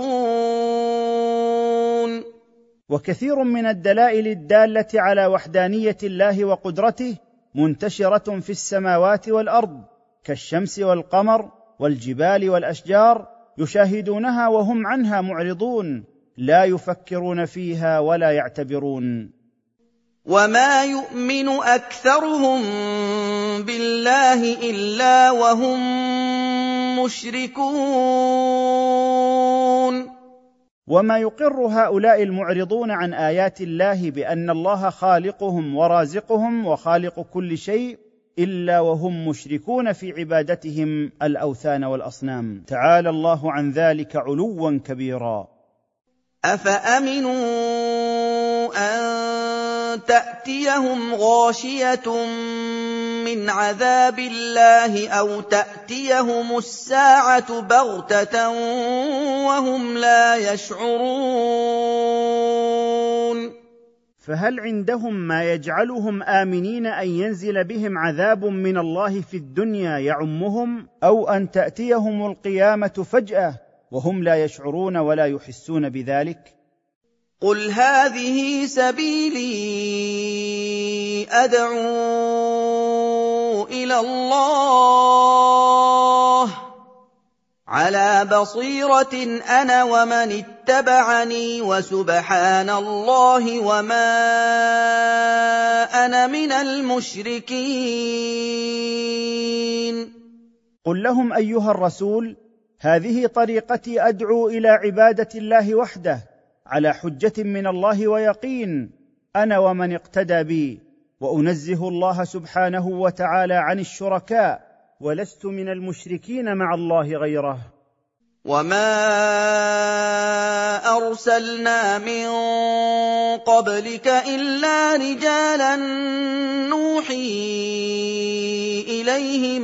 وكثير من الدلائل الداله على وحدانيه الله وقدرته منتشره في السماوات والارض كالشمس والقمر والجبال والاشجار يشاهدونها وهم عنها معرضون لا يفكرون فيها ولا يعتبرون. وما يؤمن أكثرهم بالله إلا وهم مشركون. وما يقر هؤلاء المعرضون عن آيات الله بأن الله خالقهم ورازقهم وخالق كل شيء إلا وهم مشركون في عبادتهم الأوثان والأصنام. تعالى الله عن ذلك علوا كبيرا. افامنوا ان تاتيهم غاشيه من عذاب الله أو تاتيهم الساعة بغته وهم لا يشعرون فهل عندهم ما يجعلهم آمنين أن ينزل بهم عذاب من الله في الدنيا يعمهم أو أن تأتيهم القيامة فجأة وهم لا يشعرون ولا يحسون بذلك. قل هذه سبيلي ادعو إلى الله على بصيره أنا ومن اتبعني وسبحان الله وما أنا من المشركين. قل لهم ايها الرسول هذه طريقتي أدعو إلى عبادة الله وحده على حجة من الله ويقين أنا ومن اقتدى بي وأنزه الله سبحانه وتعالى عن الشركاء ولست من المشركين مع الله غيره. وما أرسلنا من قبلك إلا رجالا نوحي إليهم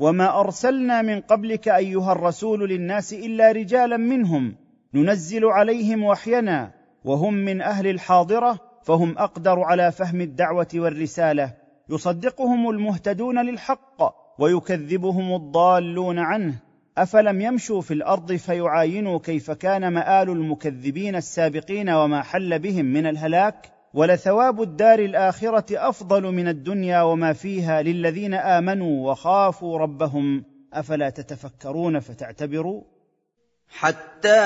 وما ارسلنا من قبلك ايها الرسول للناس الا رجالا منهم ننزل عليهم وحينا وهم من أهل الحاضره فهم أقدر على فهم الدعوه والرساله يصدقهم المهتدون للحق ويكذبهم الضالون عنه افلم يمشوا في الأرض فيعاينوا كيف كان مال المكذبين السابقين وما حل بهم من الهلاك ولثواب الدار الآخرة أفضل من الدنيا وما فيها للذين آمنوا وخافوا ربهم أفلا تتفكرون فتعتبروا؟ حتى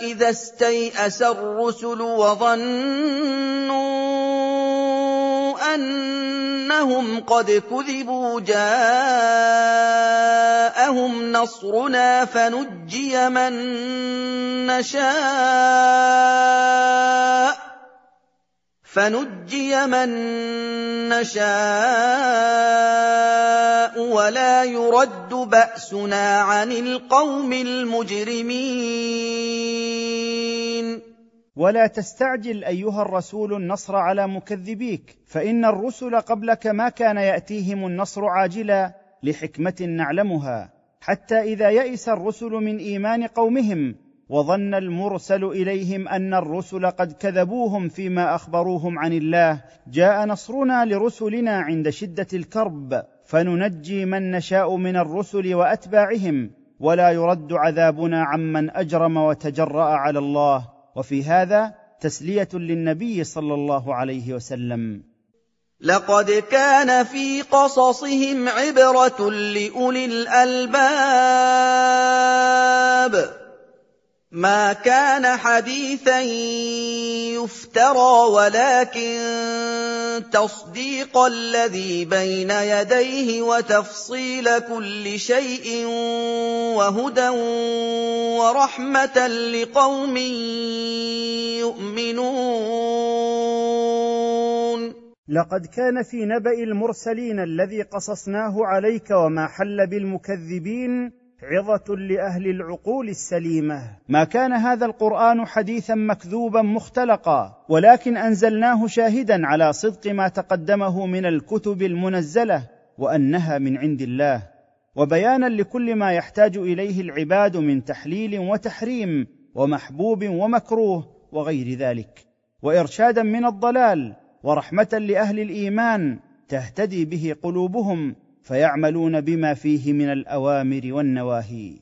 إذا استيأس الرسل وظنوا إنهم قد كذبوا جاءهم نصرنا فنجي من نشاء فنجي من نشاء ولا يرد بأسنا عن القوم المجرمين ولا تستعجل أيها الرسول النصر على مكذبيك فإن الرسل قبلك ما كان يأتيهم النصر عاجلا لحكمة نعلمها حتى إذا يئس الرسل من إيمان قومهم وظن المرسل إليهم أن الرسل قد كذبوهم فيما أخبروهم عن الله جاء نصرنا لرسلنا عند شدة الكرب فننجي من نشاء من الرسل وأتباعهم ولا يرد عذابنا عمن أجرم وتجرأ على الله. وفي هذا تسلية للنبي صلى الله عليه وسلم. لقد كان في قصصهم عبرة لأولي الألباب. ما كان حديثا يفترى ولكن تصديق الذي بين يديه وتفصيل كل شيء وهدى ورحمة لقوم يؤمنون. لقد كان في نبأ المرسلين الذي قصصناه عليك وما حل بالمكذبين عظة لأهل العقول السليمة. ما كان هذا القرآن حديثا مكذوبا مختلقا ولكن أنزلناه شاهدا على صدق ما تقدمه من الكتب المنزلة وأنها من عند الله. وبيانا لكل ما يحتاج إليه العباد من تحليل وتحريم ومحبوب ومكروه وغير ذلك. وارشادا من الضلال ورحمة لأهل الإيمان تهتدي به قلوبهم فيعملون بما فيه من الأوامر والنواهي.